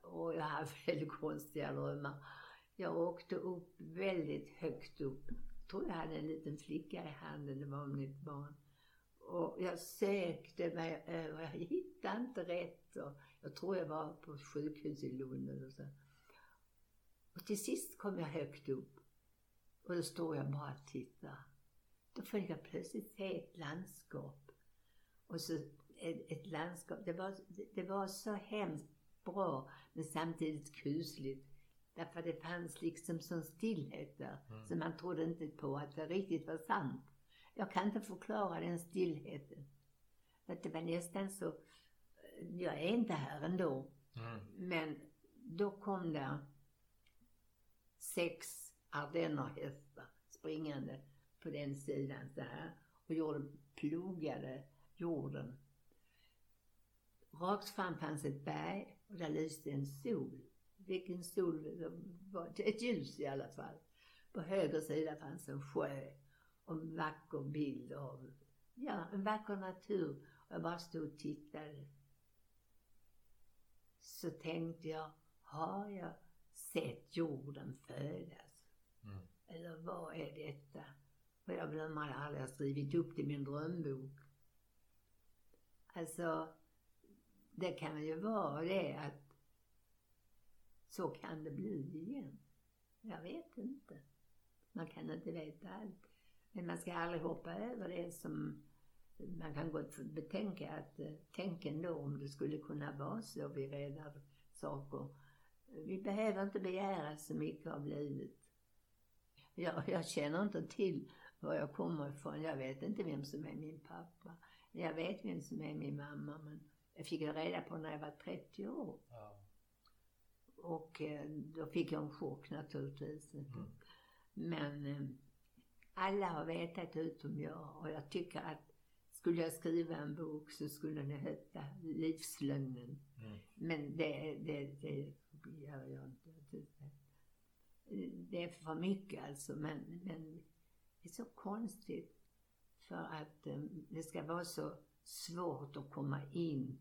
Och jag hade väldigt konstiga drömmar. Jag åkte upp väldigt högt upp. Jag tror jag hade en liten flicka i handen, det var mitt barn. Och jag sökte mig över, eh, jag hittade inte rätt. Och jag tror jag var på sjukhus i Lund eller så. Och till sist kom jag högt upp. Och då står jag bara och tittar. Då fick jag plötsligt se ett landskap. Och så ett, ett landskap, det var, det var så hemskt bra men samtidigt kusligt. Därför det fanns liksom sån stillhet där. Mm. Så man trodde inte på att det riktigt var sant. Jag kan inte förklara den stillheten. Att det var nästan så, jag är inte här ändå. Mm. Men då kom det sex ardennerhästar springande på den sidan så här och gjorde, plogade jorden. Rakt fram fanns ett berg och där lyste en sol. Vilken det var, ett ljus i alla fall. På höger sida fanns en sjö och en vacker bild av, ja, en vacker natur. Och jag bara stod och tittade. Så tänkte jag, har jag sett jorden födas? Mm. Eller vad är detta? Och jag glömmer aldrig, jag har skrivit upp det i min drömbok. Alltså, det kan ju vara det att så kan det bli igen. Jag vet inte. Man kan inte veta allt. Men man ska aldrig hoppa över det som man kan gott betänka att eh, tänk ändå om det skulle kunna vara så vi räddar saker. Vi behöver inte begära så mycket av livet. Jag, jag känner inte till var jag kommer ifrån. Jag vet inte vem som är min pappa. Jag vet vem som är min mamma men jag fick reda på när jag var 30 år. Ja. Och eh, då fick jag en chock naturligtvis. Mm. Men eh, alla har vetat utom jag och jag tycker att skulle jag skriva en bok så skulle den heta Livslögnen. Mm. Men det, det, det gör jag inte. Det är för mycket alltså men, men det är så konstigt för att eh, det ska vara så svårt att komma in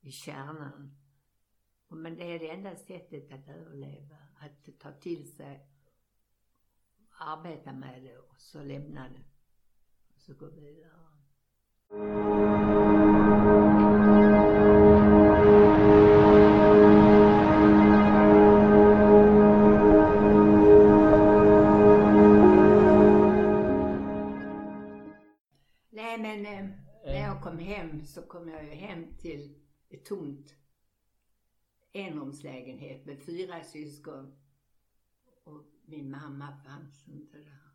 i kärnan. Men det är det enda sättet att överleva, att ta till sig, arbeta med det och så lämna det. Och så gå vidare. Nej men eh, när jag kom hem så kom jag ju hem till ett tomt enrumslägenhet med fyra syskon. Och min mamma fanns inte där.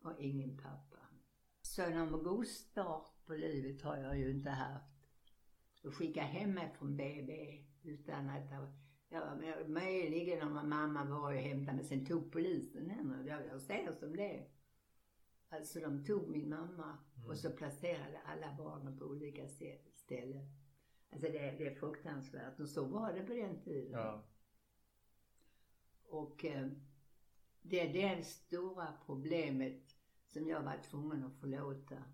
Och ingen pappa. Så någon god start på livet har jag ju inte haft. Och skicka hem mig från BB utan att ha Ja, möjligen om mamma var och hämtade men sen tog polisen henne. Jag, jag ser som det. Alltså de tog min mamma Mm. och så placerade alla barnen på olika ställen. Alltså det, det är fruktansvärt och så var det på den tiden. Ja. Och eh, det är det stora problemet som jag var tvungen att förlåta.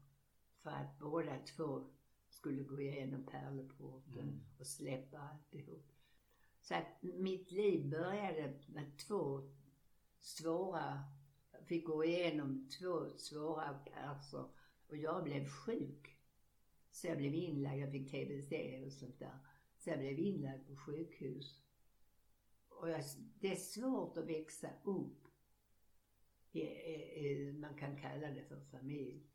För att båda två skulle gå igenom pärleporten Mm. och släppa alltihop. Så att mitt liv började med två svåra, fick gå igenom två svåra perser och jag blev sjuk. Så jag blev inlagd, jag fick tbc och sånt där. Så jag blev inlagd på sjukhus. Och jag, det är svårt att växa upp i, i, man kan kalla det för familj,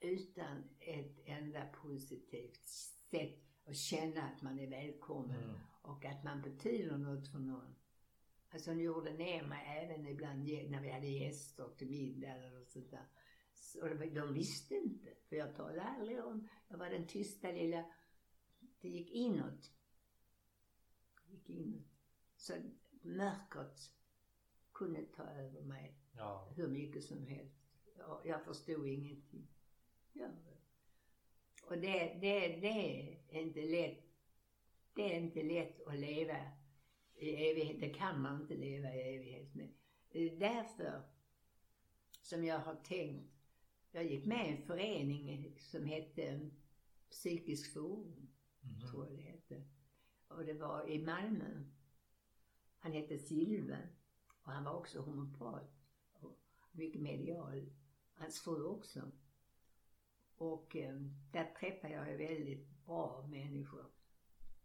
utan ett enda positivt sätt och känna att man är välkommen mm. och att man betyder något för någon. Alltså hon gjorde ner mig även ibland när vi hade gäster till middag eller sånt där. Så de visste inte, för jag talade aldrig om, jag var den tysta lilla, det gick inåt. Det gick inåt. Så mörkret kunde ta över mig ja. hur mycket som helst. Jag, jag förstod ingenting. Ja. Och det, det, det är inte lätt. Det är inte lätt att leva i evighet. Det kan man inte leva i evighet med. Därför som jag har tänkt. Jag gick med i en förening som hette Psykisk forum, mm. tror jag det hette. Och det var i Malmö. Han hette Silve och han var också homopat och mycket medial. Hans fru också. Och eh, där träffade jag väldigt bra människor.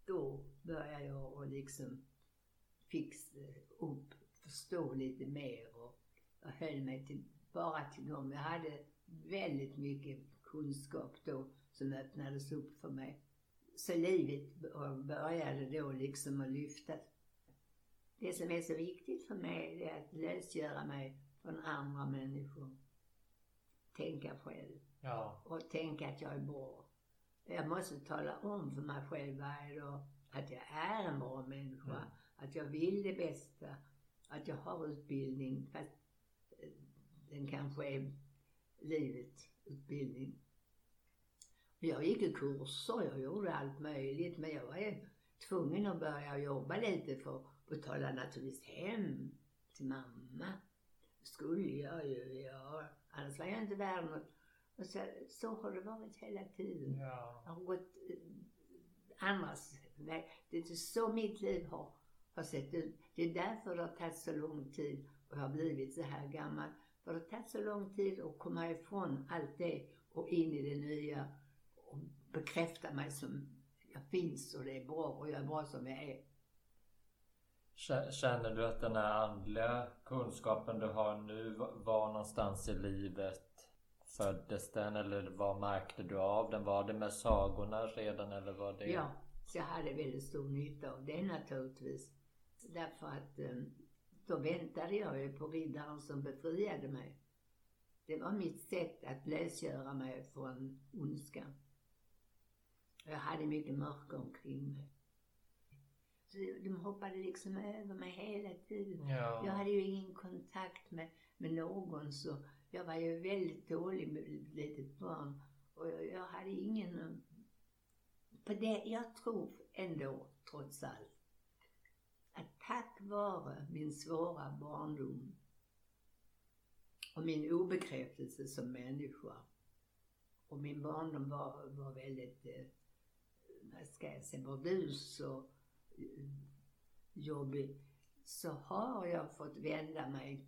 Då började jag och liksom fixa upp, förstå lite mer och jag höll mig till, bara till dem. Jag hade väldigt mycket kunskap då som öppnades upp för mig. Så livet började då liksom att lyftas. Det som är så viktigt för mig är att lösgöra mig från andra människor. Tänka själv. Ja. Och tänka att jag är bra. Jag måste tala om för mig själv varje dag att jag är en bra människa. Mm. Att jag vill det bästa. Att jag har utbildning. Fast den kanske är livet utbildning. Jag gick i kurser, jag gjorde allt möjligt. Men jag var tvungen att börja jobba lite för att betala naturligtvis hem till mamma. Det skulle jag ju göra. Annars var jag inte värd något. Och så, så har det varit hela tiden. Ja. Jag har gått eh, andras väg. Det är så mitt liv har, har sett ut. Det är därför det har tagit så lång tid och jag har blivit så här gammal. För det har tagit så lång tid att komma ifrån allt det och in i det nya och bekräfta mig som jag finns och det är bra och jag är bra som jag är. Känner du att den här andliga kunskapen du har nu, var någonstans i livet föddes den eller vad märkte du av den? Var det med sagorna redan eller var det? Ja, så jag hade väldigt stor nytta av det naturligtvis. Därför att eh, då väntade jag ju på riddaren som befriade mig. Det var mitt sätt att lösgöra mig från ondskan. Jag hade mycket mörker omkring mig. Så de hoppade liksom över mig hela tiden. Ja. Jag hade ju ingen kontakt med, med någon så jag var ju väldigt dålig med ett litet barn. Och jag, jag hade ingen... På det, jag tror ändå, trots allt, tack vare min svåra barndom och min obekräftelse som människa och min barndom var, var väldigt, eh, vad ska jag säga, burdus och eh, jobbig, så har jag fått vända mig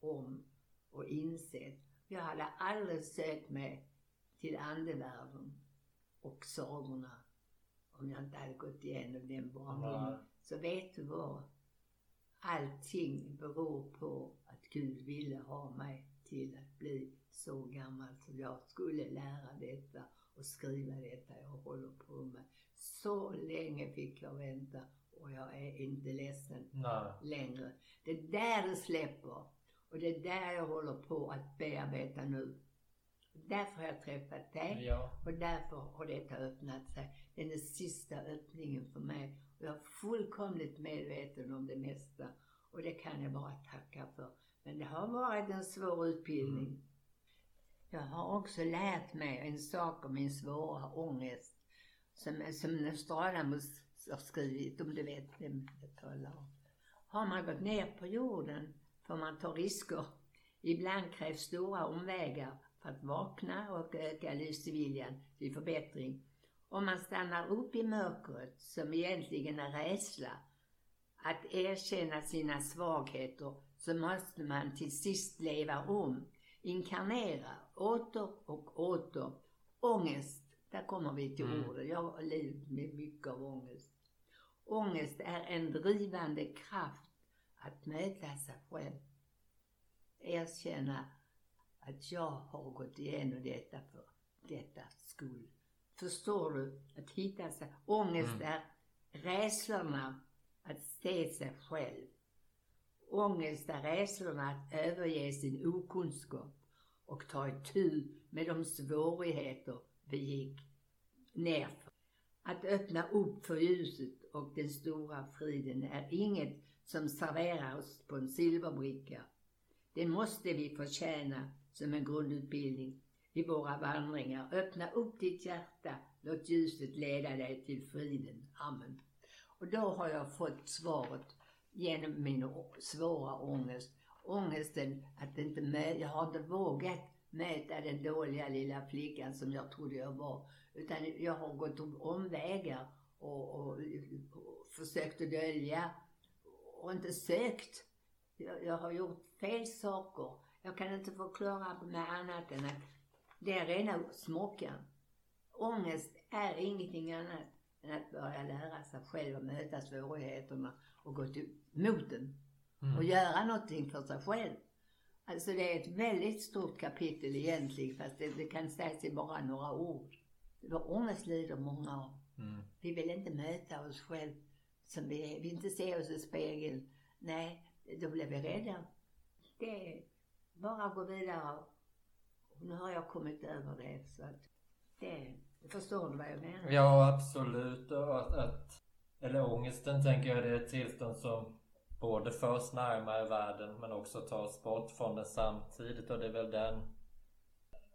om och insett. Jag hade aldrig sökt mig till andevärlden och sagorna om jag inte hade gått igenom den barndomen. Så vet du vad? Allting beror på att Gud ville ha mig till att bli så gammal så jag skulle lära detta och skriva detta jag håller på med. Så länge fick jag vänta och jag är inte ledsen Nej. längre. Det är där det släpper. Och det är där jag håller på att bearbeta nu. Därför har jag träffat dig ja. och därför har detta öppnat sig. Det är den sista öppningen för mig. Jag är fullkomligt medveten om det mesta. Och det kan jag bara tacka för. Men det har varit en svår utbildning. Mm. Jag har också lärt mig en sak om min svåra ångest. Som, som Nostradamus har skrivit, om du vet vem jag talar om. Har man gått ner på jorden får man ta risker. Ibland krävs stora omvägar för att vakna och öka livsviljan till förbättring. Om man stannar upp i mörkret, som egentligen är rädsla, att erkänna sina svagheter, så måste man till sist leva om, inkarnera, åter och åter. Ångest, där kommer vi till mm. ordet. Jag har levt med mycket av ångest. Ångest är en drivande kraft att möta sig själv. Erkänna att jag har gått igenom detta för detta skull. Förstår du? Att hitta sig. Ångest Mm. är rädslorna att se sig själv. Ångest är rädslorna att överge sin okunskap och ta itu med de svårigheter vi gick nerför. Att öppna upp för ljuset och den stora friden är inget som serverar oss på en silverbricka. Det måste vi förtjäna som en grundutbildning i våra vandringar. Öppna upp ditt hjärta, låt ljuset leda dig till friden. Amen. Och då har jag fått svaret genom min svåra ångest. Ångesten att inte med, jag har inte vågat möta den dåliga lilla flickan som jag trodde jag var. Utan jag har gått omvägar och, och, och försökt att dölja och inte sökt. Jag, jag har gjort fel saker. Jag kan inte förklara med annat än att det är rena smockan. Ångest är ingenting annat än att börja lära sig själv att möta svårigheterna och gå till, mot dem. Och göra någonting för sig själv. Alltså det är ett väldigt stort kapitel egentligen fast det, det kan sägas i bara några ord. Var ångest lider många av. Mm. Vi vill inte möta oss själv som vi är. Vi inte se oss i spegeln. Nej, då blir vi rädda. Det är bara att gå vidare. Nu har jag kommit över det så att det, förstår du vad jag menar? Ja, absolut. Och att, att, eller ångesten tänker jag det är ett tillstånd som både för oss närmare världen men också tar oss bort från den samtidigt. Och det är väl den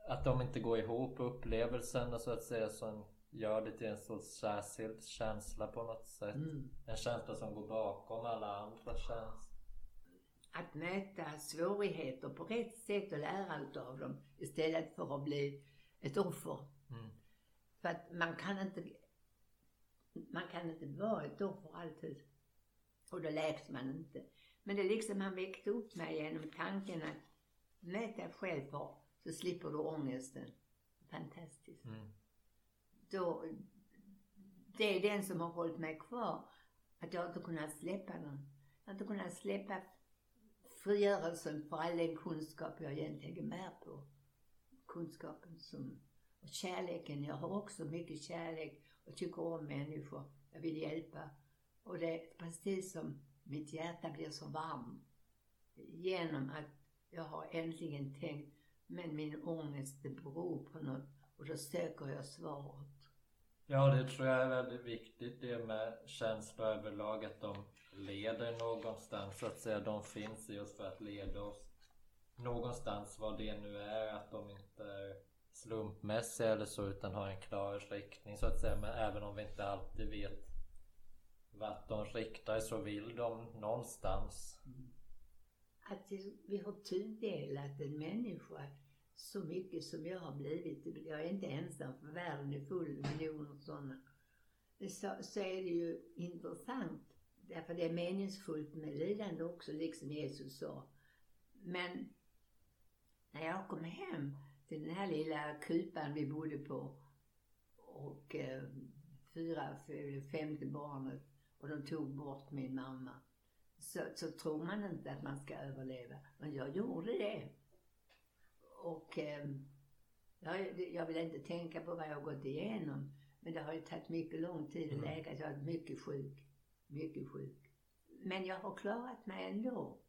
att de inte går ihop upplevelsen och så att säga som gör det till en sorts särskild känsla på något sätt. Mm. En känsla som går bakom alla andra känslor. Att möta svårigheter på rätt sätt och lära utav dem istället för att bli ett offer. Mm. För att man kan inte man kan inte vara ett offer alltid. Och då läks man inte. Men det är liksom han väckte upp mig genom tanken att möt dig själv för så slipper du ångesten. Fantastiskt. Mm. Då, det är den som har hållit mig kvar. Att jag inte kunnat släppa den. Jag har inte kunnat släppa frigörelsen för all den kunskap jag egentligen bär på. Kunskapen som, och kärleken. Jag har också mycket kärlek och tycker om människor. Jag vill hjälpa. Och det är precis som mitt hjärta blir så varmt. Genom att jag har äntligen tänkt, men min ångest det beror på något. Och då söker jag svaret. Ja, det tror jag är väldigt viktigt det med känslor överlag att de leder någonstans så att säga. De finns i oss för att leda oss någonstans vad det nu är. Att de inte är slumpmässiga eller så utan har en klar riktning så att säga. Men även om vi inte alltid vet vart de riktar så vill de någonstans. Att vi har tudelat en människa så mycket som jag har blivit. Jag är inte ensam för världen är full av miljoner sådana. Så, så är det ju intressant. Därför det är meningsfullt med lidande också, liksom Jesus sa. Men när jag kom hem till den här lilla kupan vi bodde på och eh, fyra, femte barnet och de tog bort min mamma. Så, så tror man inte att man ska överleva. Men jag gjorde det. Och eh, jag, jag vill inte tänka på vad jag har gått igenom. Men det har ju tagit mycket lång tid att läka. Jag har varit mycket sjuk. Mycket sjuk. Men jag har klarat mig ändå.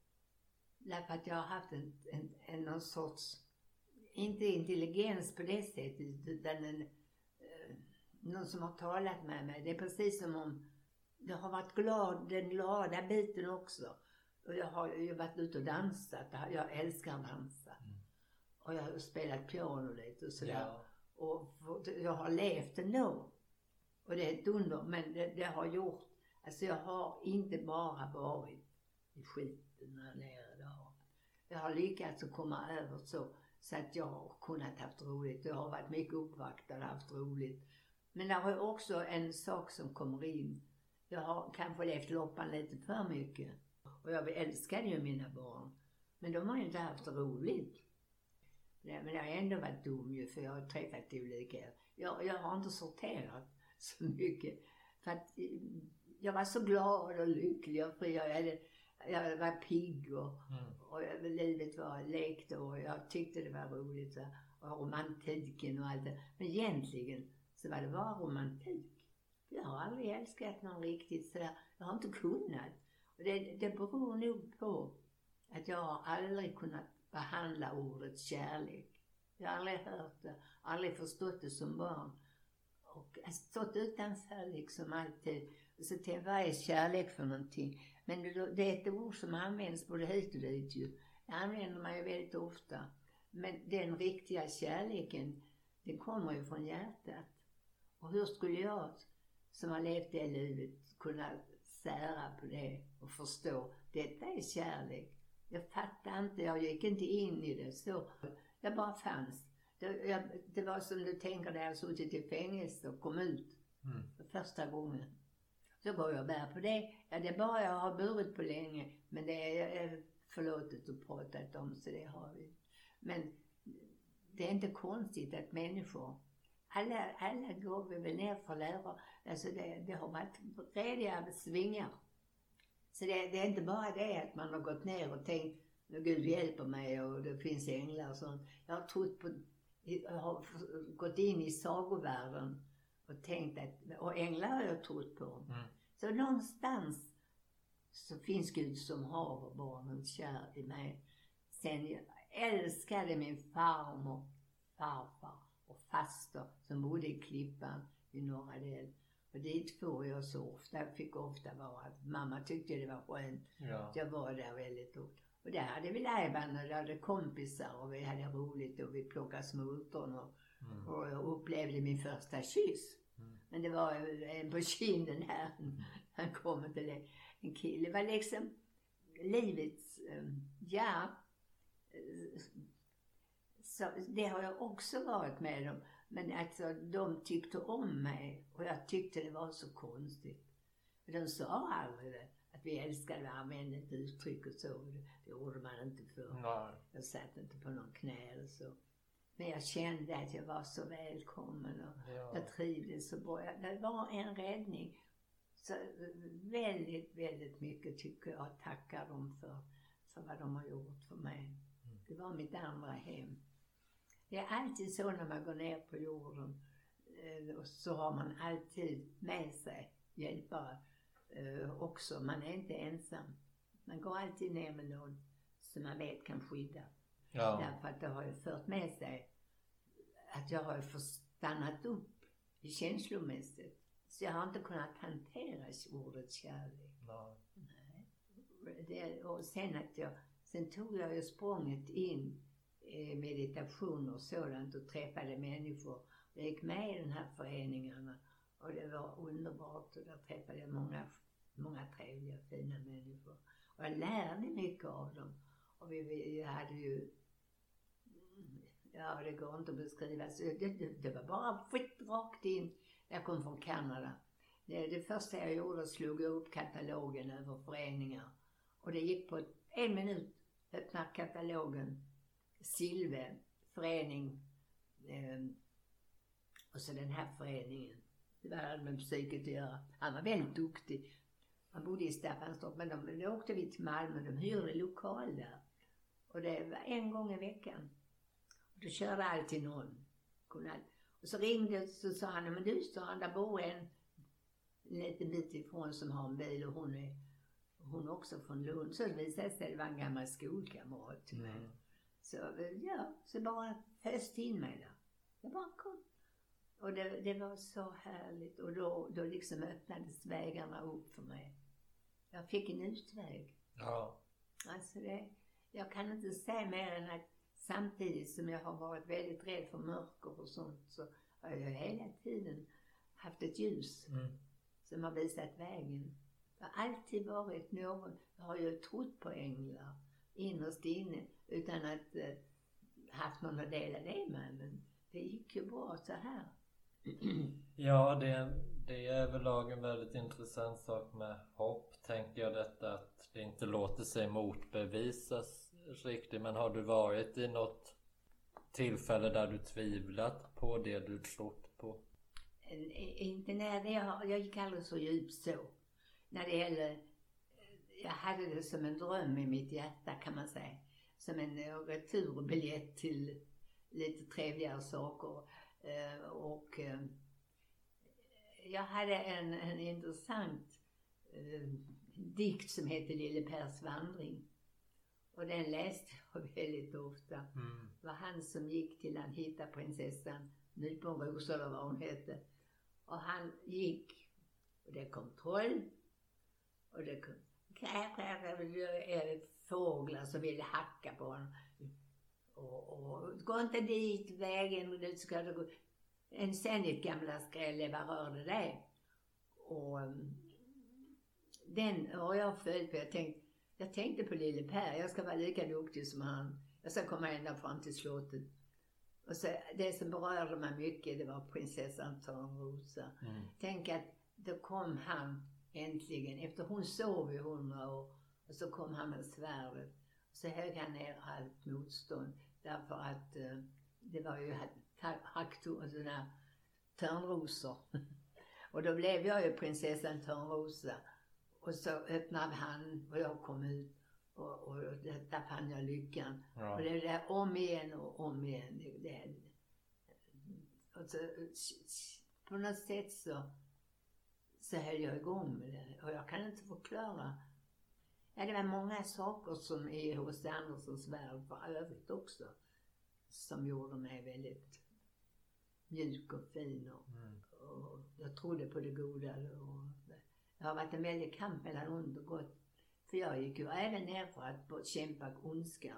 Därför att jag har haft en, en, en någon sorts, inte intelligens på det sättet, utan en, eh, någon som har talat med mig. Det är precis som om det har varit glad, den glada biten också. Och jag har ju varit ute och dansat. Jag älskar att dansa. Och jag har spelat piano lite och sådär. Ja. Och jag har levt ändå. Och det är ett under. Men det, det har gjort, alltså jag har inte bara varit i skiten där nere. Det har. Jag har lyckats att komma över så, så att jag har kunnat haft roligt. Jag har varit mycket uppvaktad och haft roligt. Men det har också en sak som kommer in. Jag har kanske levt loppan lite för mycket. Och jag älskade ju mina barn. Men de har ju inte haft roligt. Men jag har ändå varit dum ju för jag har träffat olika. Jag, jag har inte sorterat så mycket. För att jag var så glad och lycklig och fri. Jag, hade, jag var pigg och, Mm. och jag- livet var lekte och jag tyckte det var roligt. va. Och romantiken och allt det. Men egentligen så var det bara romantik. Jag har aldrig älskat någon riktigt sådär. Jag har inte kunnat. Och det, det beror nog på att jag har aldrig kunnat behandla ordet kärlek. Jag har aldrig hört det, aldrig förstått det som barn. Och jag har stått utanför liksom alltid. Så tänkte vad är kärlek för någonting? Men det är ett ord som används både hit och dit ju. Det använder man ju väldigt ofta. Men den riktiga kärleken, den kommer ju från hjärtat. Och hur skulle jag som har levt det livet kunna sära på det och förstå, detta är kärlek. Jag fattade inte, jag gick inte in i det så. Jag bara fanns. Det, jag, det var som du tänker när jag suttit i fängelse och kom ut mm. för första gången. Så går jag och bär på det. Ja, det är bara jag har burit på länge. Men det är eh, förlåtet att prata om, så det har vi. Men det är inte konstigt att människor alla, alla går vi väl ner för lära. Alltså det, det har varit rediga svingar. Så det, det, är inte bara det att man har gått ner och tänkt Gud hjälper mig och det finns änglar och sånt. Jag har trott på, jag har gått in i sagovärlden och tänkt att, och änglar har jag trott på. Mm. Så någonstans så finns Gud som haver barnen kär i mig. Sen jag älskade min farmor, farfar och faster som bodde i Klippan i norra del. Och dit får jag så ofta, fick ofta vara. Mamma tyckte det var skönt. Ja. Jag var där väldigt ofta. Och där hade vi lajban och hade kompisar och vi hade roligt och vi plockade smultron och, mm. och jag upplevde min första kyss. Mm. Men det var en på kinden här. Mm. Han kom inte en kille. Det var liksom livets, ehm, ja. Så det har jag också varit med om. Men alltså de tyckte om mig och jag tyckte det var så konstigt. De sa aldrig det. Att vi älskade att använda ett uttryck och så. Det gjorde man inte förr. Jag satt inte på någon knä eller så. Men jag kände att jag var så välkommen och ja. jag trivdes så bra. Det var en räddning. Så väldigt, väldigt mycket tycker jag tackar dem för, för vad de har gjort för mig. Mm. Det var mitt andra hem. Det är alltid så när man går ner på jorden. Eh, så har man alltid med sig hjälpare eh, också. Man är inte ensam. Man går alltid ner med någon som man vet kan skydda. Ja. Därför att det har ju fört med sig att jag har fått stannat upp känslomässigt. Så jag har inte kunnat hantera ordet kärlek. Nej. Nej. Det, och sen att jag, sen tog jag ju språnget in i meditation och sådant och träffade människor. Jag gick med i den här föreningarna och det var underbart och där träffade jag många, många trevliga, fina människor. Och jag lärde mycket av dem. Och vi, vi hade ju Ja, det går inte att beskriva. Det, det, det var bara skit rakt in. Jag kom från Kanada. Det, det första jag gjorde slog jag upp katalogen över föreningar. Och det gick på en minut. Öppna katalogen. Silve, förening. Eh, och så den här föreningen. Det var hade med psyket att göra. Han var väldigt duktig. Han bodde i Staffanstorp men de, då åkte vi till Malmö. De hyrde lokal där. Och det var en gång i veckan. Då körde alltid någon. Och så ringde så sa han, men du sa han, där bor en en liten bit ifrån som har en bil och hon är hon är också från Lund. Så det visade sig att det var en gammal skolkamrat till mig. Mm. Så ja, så bara föste in mig där. Jag bara kom. Och det, det var så härligt och då, då liksom öppnades vägarna upp för mig. Jag fick en utväg. Ja. Alltså det, jag kan inte säga mer än att Samtidigt som jag har varit väldigt rädd för mörker och sånt så har jag hela tiden haft ett ljus mm. som har visat vägen. Det har alltid varit någon, jag har ju trott på änglar innerst inne utan att eh, haft någon att dela det med. Men det gick ju bra så här. Ja, det, det är överlag en väldigt intressant sak med hopp, tänker jag detta att det inte låter sig motbevisas riktig, Men har du varit i något tillfälle där du tvivlat på det du trott på? Eh, eh, inte när det, jag, jag gick aldrig så djupt så. När det gäller, eh, jag hade det som en dröm i mitt hjärta kan man säga. Som en returbiljett till lite trevligare saker. Och jag hade en, en intressant dikt som heter Lille Pers vandring. Och den läste jag väldigt ofta. Mm. Det var han som gick till att hitta prinsessan Nyponrosa eller vad hon hette. Och han gick och det kom troll och det kom fåglar som ville hacka på honom. Och, och gå inte dit vägen, du ska gå. En ständigt gamla skrälle, vad rörde det? Och um, den har jag följt på. Jag tänkte, jag tänkte på lille Per, jag ska vara lika duktig som han. Jag ska komma ända fram till slottet. Och så, det som berörde mig mycket, det var prinsessan Törnrosa. Mm. Tänk att då kom han äntligen, efter hon sov i hundra år, och så kom han med svärdet. Och så högg han ner allt motstånd. Därför att eh, det var ju hacktorn, sådana törnrosor. och då blev jag ju prinsessan Törnrosa. Och så öppnade han och jag kom ut. Och, och där fann jag lyckan. Ja. Och det där om igen och om igen. Det, och så, på något sätt så, så höll jag igång med det. Och jag kan inte förklara. Ja, det var många saker som i H.C. Andersens värld för övrigt också. Som gjorde mig väldigt mjuk och fin och, Mm. och jag trodde på det goda. Och det har varit en väldig kamp mellan ont och gott. För jag gick ju även ner för att kämpa ondska.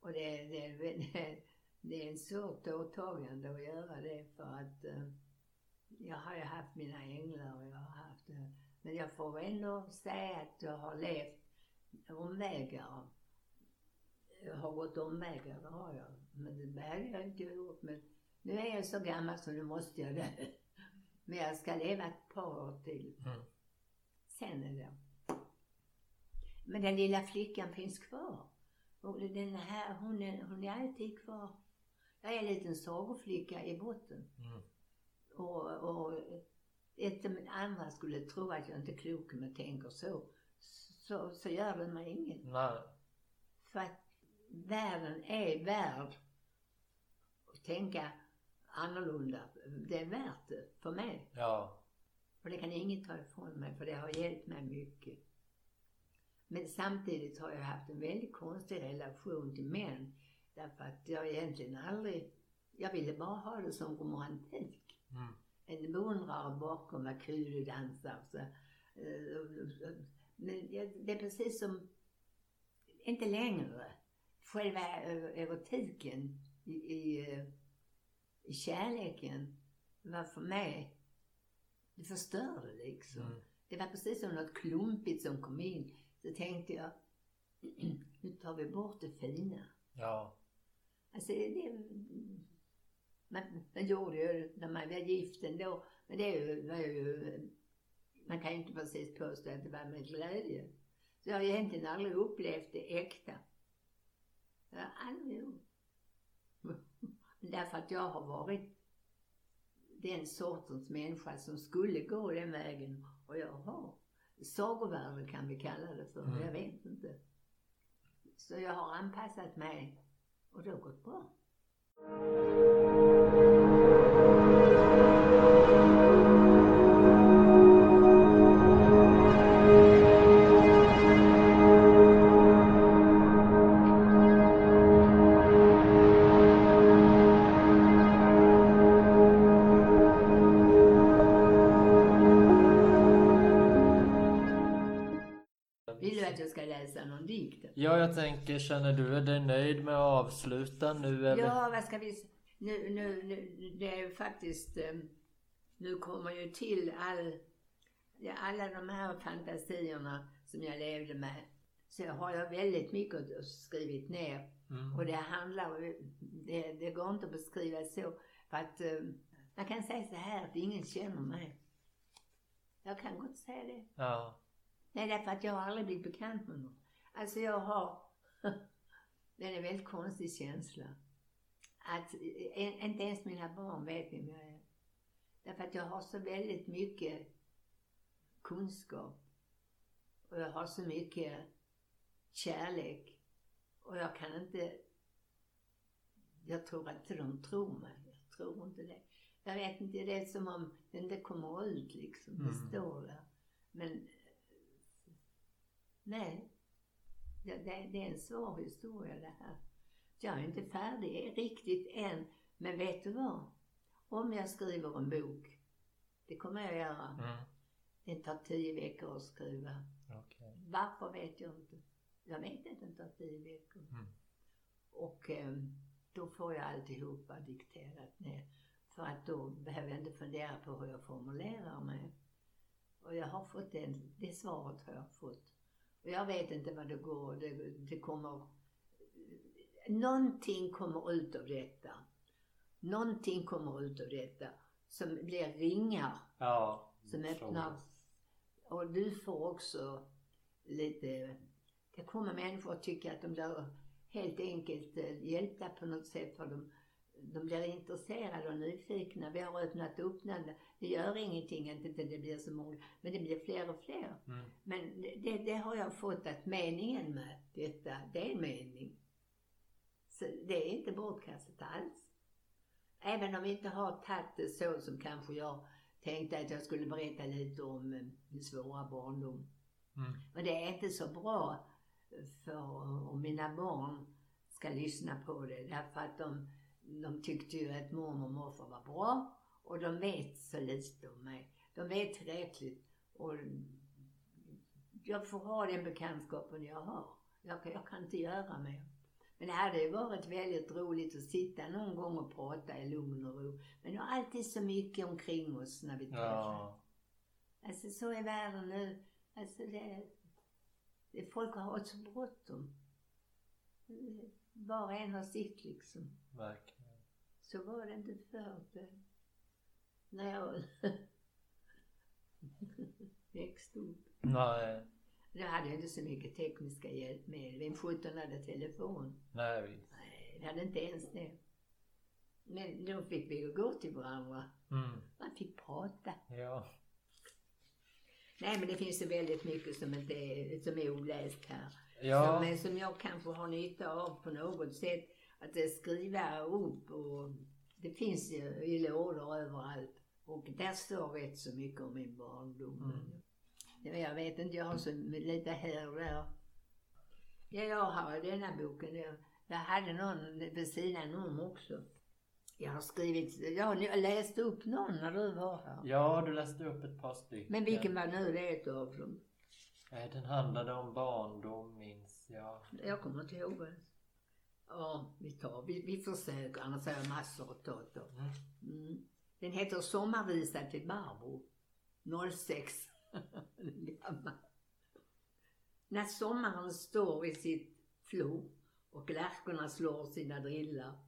Och det, det, det, det är en svårt åtagande att göra det för att eh, jag har ju haft mina änglar och jag har haft eh, Men jag får ändå säga att jag har levt omvägar. Jag har gått omvägar, det har jag. Men det hade jag inte gjort. Men nu är jag så gammal så nu måste jag dö. Men jag ska leva ett par år till. Mm. Sen är det. Men den lilla flickan finns kvar. Och den här, hon är, hon är alltid kvar. Jag är en liten sagoflicka i botten. Mm. Och, och ett med andra skulle tro att jag inte är klok om jag tänker så. Så, så gör det mig inget. Nej. För att världen är värd att tänka annorlunda. Det är värt det för mig. Ja. Och det kan inget ta ifrån mig för det har hjälpt mig mycket. Men samtidigt har jag haft en väldigt konstig relation till män. Därför att jag egentligen aldrig, jag ville bara ha det som romantik. Mm. En beundrare bakom vad kul du dansar. Så, eh, men det är precis som, inte längre, själva eh, erotiken i, i, eh, i kärleken var för mig, det förstörde liksom. Mm. Det var precis som något klumpigt som kom in. Så tänkte jag, nu tar vi bort det fina. Ja. Alltså det, man, man gjorde ju när man var gift ändå. Men det var ju, man kan ju inte precis påstå att det var med glädje. Så jag har egentligen aldrig upplevt det äkta. Jag har aldrig gjort. Därför att jag har varit den sortens människa som skulle gå den vägen och jag har. Sagovärld kan vi kalla det för, Mm. jag vet inte. Så jag har anpassat mig och det har gått bra. Känner du dig nöjd med att avsluta nu eller? Ja, vad ska vi... s- Nu, nu, nu, det är ju faktiskt... eh, Nu kommer ju till all... Alla de här fantasierna som jag levde med. Så jag har jag väldigt mycket skrivit ner. Mm. Och det handlar det, det går inte att beskriva så. För att eh, man kan säga så här att ingen känner mig. Jag kan gott säga det. Ja. Nej, därför att jag har aldrig blivit bekant med någon. Alltså jag har, det är en väldigt konstig känsla. Att en, inte ens mina barn vet vem jag är. Därför att jag har så väldigt mycket kunskap. Och jag har så mycket kärlek. Och jag kan inte, jag tror inte de tror mig. Jag tror inte det. Jag vet inte, det är som om det inte kommer ut liksom. Det Mm. står där. Men eh, nej. Det, det, det är en svår historia det här. Jag är inte färdig riktigt än. Men vet du vad? Om jag skriver en bok, det kommer jag göra. Mm. Det tar tio veckor att skriva. Okej. Varför vet jag inte. Jag vet att det tar tio veckor. Mm. Och eh, då får jag alltihopa dikterat ner. För att då behöver jag inte fundera på hur jag formulerar mig. Och jag har fått det, det svaret har jag fått. Jag vet inte vad det går, det, det kommer... Någonting kommer ut av detta. Någonting kommer ut av detta som blir ringar Ja. som öppnar. Och du får också lite... Det kommer människor att tycka att de blir helt enkelt eh, hjälpta på något sätt för de, de blir intresserade och nyfikna. Vi har öppnat upp den. Det gör ingenting att inte det blir så många, men det blir fler och fler. Mm. Men det, det har jag fått att meningen med detta, det är en mening. Så det är inte bortkastat alls. Även om vi inte har tagit det så som kanske jag tänkte att jag skulle berätta lite om eh, min svåra barndom. Mm. Men det är inte så bra för om mina barn ska lyssna på det. Därför att de, de tyckte ju att mormor och morfar var bra och de vet så lite om mig. De vet tillräckligt och jag får ha den bekantskapen jag har. Jag, kan- jag kan inte göra mer. Men det hade ju varit väldigt roligt att sitta någon gång och prata i lugn och ro. Men det är alltid så mycket omkring oss när vi träffas. Ja. Alltså så är världen nu. Alltså det, det folk har så bråttom. Var och en har sitt liksom. Verkligen. Så var det inte förr. När jag växte upp. Nej. Då hade jag inte så mycket tekniska hjälpmedel. Vem sjutton hade telefon? Nej visst. Nej, det hade inte ens det. Men då fick vi ju gå till varandra. Mm. Man fick prata. Ja. Nej men det finns ju väldigt mycket som, inte är, som är oläst här. Ja. Som, som jag kanske har nytta av på något sätt. Att eh, skriva upp och det finns ju i lådor överallt. Och där står rätt så mycket om min barndom. Mm. Ja, jag vet inte, jag har så lite här och där. Ja, jag har denna boken. Jag, jag hade någon vid sidan om också. Jag har skrivit, jag har läst upp någon när du var här. Ja, du läste upp ett par stycken. Men vilken var nu det av dem? Nej, den handlade om barndom, minns jag. Jag kommer inte ihåg det. Ja, vi tar, vi, vi försöker, annars har jag massor att ta då. Mm. Den heter Sommarvisa till Barbro. 06. Den är gammal. När sommaren står i sitt flor och lärkorna slår sina drillar,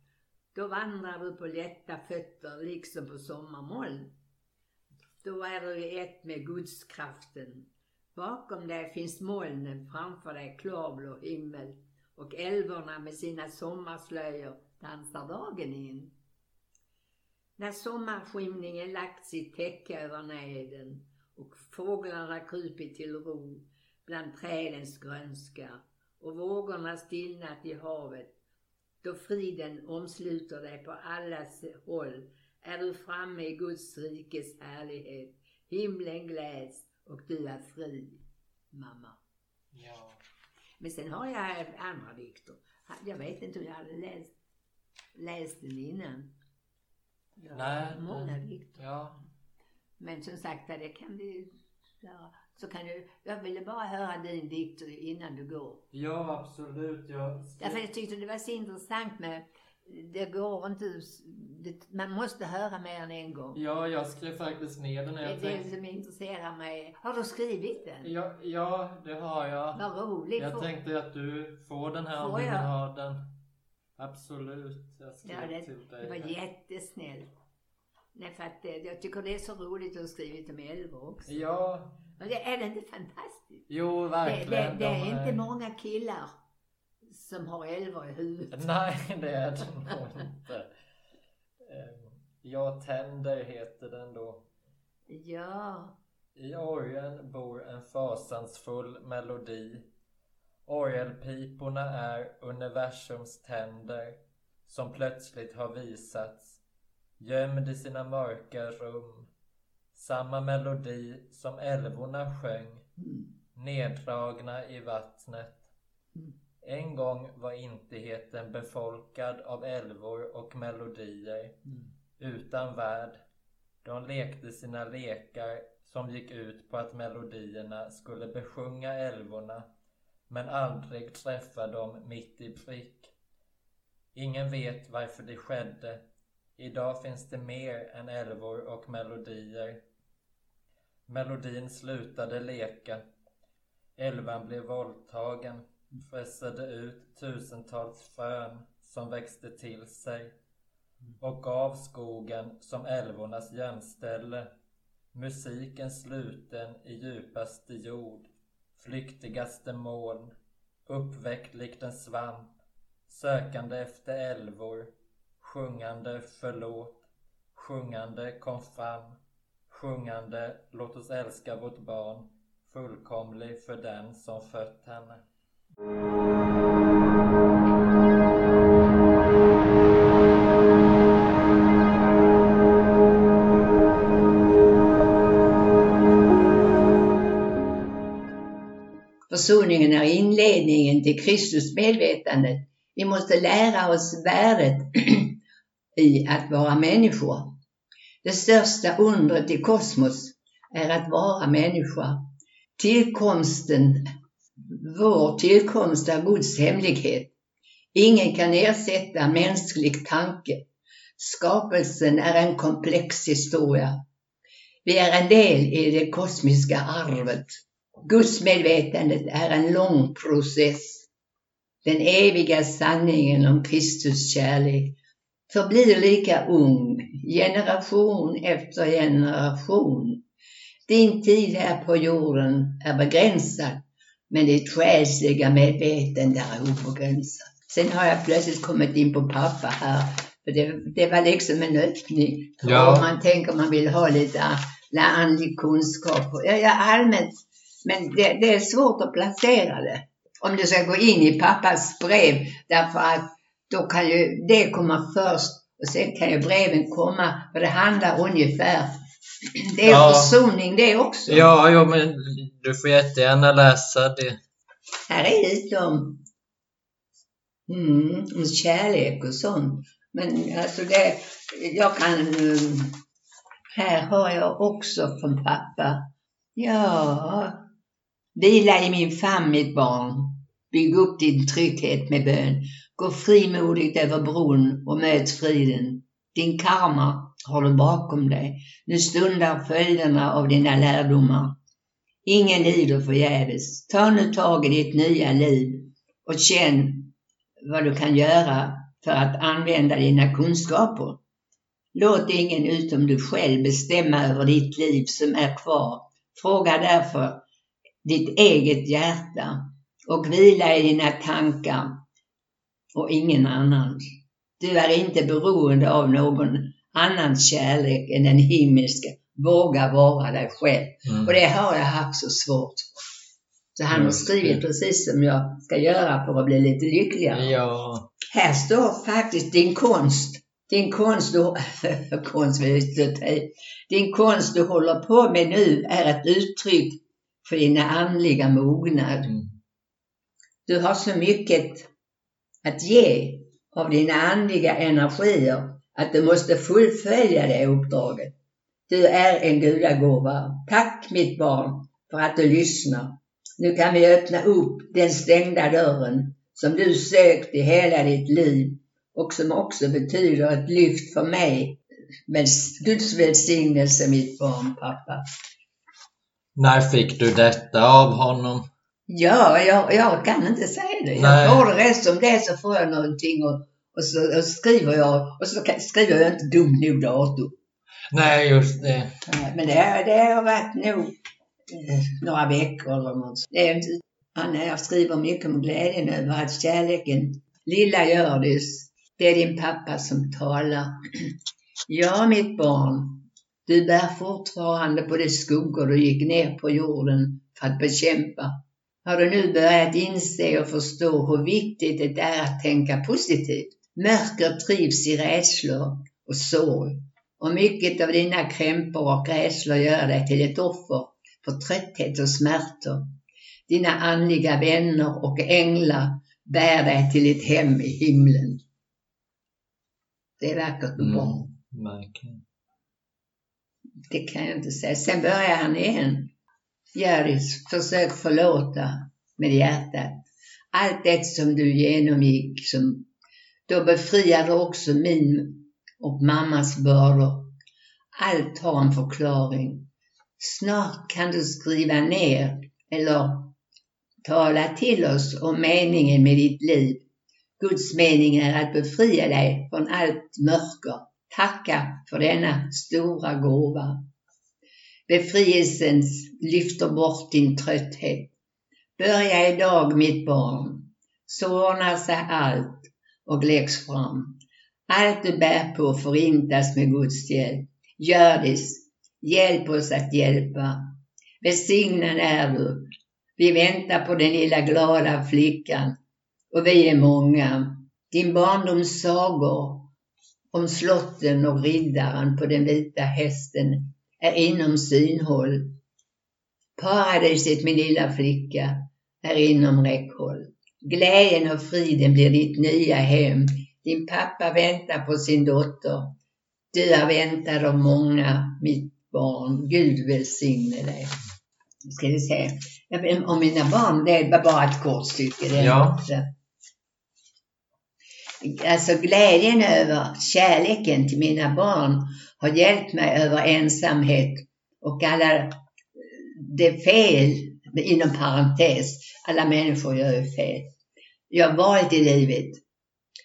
då vandrar du på lätta fötter liksom på sommarmoln. Då är du ett med gudskraften. Bakom dig finns molnen, framför dig klarblå himmel och älvorna med sina sommarslöjor dansar dagen in. När sommarskymningen lagt sitt täcke över nejden och fåglarna krupit till ro bland trädens grönska och vågorna stillnat i havet, då friden omsluter dig på alla håll, är du framme i Guds rikes härlighet. Himlen gläds och du är fri, mamma. Ja. Men sen har jag andra dikter. Jag vet inte om jag hade läst, läst den innan. Jag Nej. Många men- dikter. Ja. Men som sagt, det kan vi göra. Så kan du, jag ville bara höra din dikt innan du går. Ja, absolut. Jag Därför jag tyckte det var så intressant med, det går inte, det, man måste höra mer än en gång. Ja, jag skrev faktiskt ner den. Det är det tänkte... som intresserar mig. Har du skrivit den? ja, ja, det har jag. Vad roligt. Jag Får- tänkte att du får den här om Får du vill ha den. Absolut. Jag skrev Ja, det, till dig. det var jättesnällt. Nej, för att jag tycker det är så roligt att ha skrivit om älvor också. Ja, Men det, är det inte fantastiskt? jo Det, verkligen. det, det är De inte många killar som har älvor i huvudet. Nej, det är det nog inte. Eh, Jag tänder heter den då. Ja, I orgeln bor en fasansfull melodi. Orgelpiporna är universums tänder som plötsligt har visats gömd i sina mörka rum. Samma melodi som älvorna sjöng, neddragna i vattnet. En gång var intigheten befolkad av älvor och melodier, utan värld. De lekte sina lekar som gick ut på att melodierna skulle besjunga älvorna, men aldrig träffa dem mitt i prick. Ingen vet varför det skedde. Idag finns det mer än älvor och melodier. Melodin slutade leka. Älvan blev våldtagen, pressade ut tusentals frön som växte till sig och gav skogen som älvornas gömställe. Musiken sluten i djupaste jord, flyktigaste moln, uppväckt likt en svamp, sökande efter älvor, sjungande förlåt, sjungande kom fram, sjungande låt oss älska vårt barn, fullkomlig för den som fött henne. Försoningen är inledningen till Kristus medvetandet. Vi måste lära oss värdet i att vara människor. Det största undret i kosmos är att vara människa. Tillkomsten, vår tillkomst är Guds hemlighet. Ingen kan ersätta mänsklig tanke. Skapelsen är en komplex historia. Vi är en del i det kosmiska arvet. Gudsmedvetandet är en lång process. Den eviga sanningen om Kristus kärlek förblir lika ung, generation efter generation. Din tid här på jorden är begränsad, men ditt själsliga medvetande är obegränsat. Sen har jag plötsligt kommit in på pappa här, för det, det var liksom en öppning. Ja. Och man tänker man vill ha lite andlig kunskap. Ja, ja, allmänt men det, det, är svårt att placera det. Om du ska gå in i pappas brev, därför att då kan ju det komma först och sen kan ju breven komma, för det handlar ungefär det är Ja. försoning det också. Ja, jo, men du får jättegärna läsa det. Här är lite om, mm, om kärlek och sånt. Men alltså det, jag kan, um, här har jag också från pappa. Ja, vila i min famn mitt barn. Bygg upp din trygghet med bön. Gå frimodigt över bron och möt friden. Din karma har du bakom dig. Nu stundar följderna av dina lärdomar. Ingen lider förgäves. Ta nu tag i ditt nya liv och känn vad du kan göra för att använda dina kunskaper. Låt ingen utom du själv bestämma över ditt liv som är kvar. Fråga därför ditt eget hjärta och vila i dina tankar och ingen annans. Du är inte beroende av någon annans kärlek än den himmelska. Våga vara dig själv. Mm. Och det har jag haft så svårt för. Så han har Just skrivit precis som jag ska göra för att bli lite lyckligare. Ja, Här står faktiskt din konst. Din konst du, konst. Din konst du håller på med nu är ett uttryck för din andliga mognad. Mm. Du har så mycket att ge av dina andliga energier att du måste fullfölja det uppdraget. Du är en gudagåva. Tack mitt barn för att du lyssnar. Nu kan vi öppna upp den stängda dörren som du sökt i hela ditt liv och som också betyder ett lyft för mig med Guds välsignelse mitt barn, pappa. när fick du detta av honom? Ja, jag, jag kan inte säga det. Nej. Jag får det rätt som det så får jag någonting och, och, så, och skriver jag och så skriver jag inte dumt nog datum. Nej, just det. Men det, det har varit nog eh, några veckor eller något. Det är han, jag skriver mycket om glädjen över att kärleken, lilla Hjördis, det är din pappa som talar. Ja, mitt barn, du bär fortfarande på de skuggor du gick ner på jorden för att bekämpa. Har du nu börjat inse och förstå hur viktigt det är att tänka positivt? Mörker trivs i rädslor och sorg. Och mycket av dina krämpor och rädslor gör dig till ett offer för trötthet och smärtor. Dina andliga vänner och änglar bär dig till ett hem i himlen. Det är vackert och bra. Verkligen. Det kan jag inte säga. Sen börjar han igen. Hjördis, försök förlåta med hjärtat. Allt det som du genomgick, som, då befriar du också min och mammas bördor. Allt har en förklaring. Snart kan du skriva ner eller tala till oss om meningen med ditt liv. Guds mening är att befria dig från allt mörker. Tacka för denna stora gåva. Befrielsen lyfter bort din trötthet. Börja idag mitt barn. Så ordnar sig allt och läggs fram. Allt du bär på förintas med Guds hjälp. Gördis, hjälp oss att hjälpa. Välsignad är du. Vi väntar på den lilla glada flickan och vi är många. Din barndoms sagor om slotten och riddaren på den vita hästen är inom synhåll. Paradiset min lilla flicka är inom räckhåll. Glädjen och friden blir ditt nya hem. Din pappa väntar på sin dotter. Du är väntad av många, mitt barn. Gud välsigne dig. Ska vi se. Om mina barn, det var bara ett kort stycke. Det Ja. Alltså glädjen över kärleken till mina barn har hjälpt mig över ensamhet och alla det fel, inom parentes, alla människor gör ju fel. Jag har varit i livet.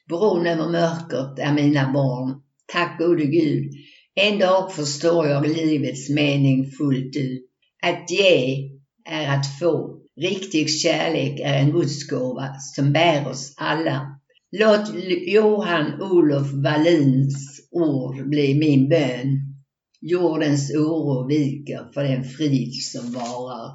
Bron över mörkret är mina barn. Tack gode Gud. En dag förstår jag livets mening fullt ut. Att ge är att få. Riktig kärlek är en gudsgåva som bär oss alla. Låt Johan Olof Wallins ord bli min bön. Jordens oro viker för den frid som varar.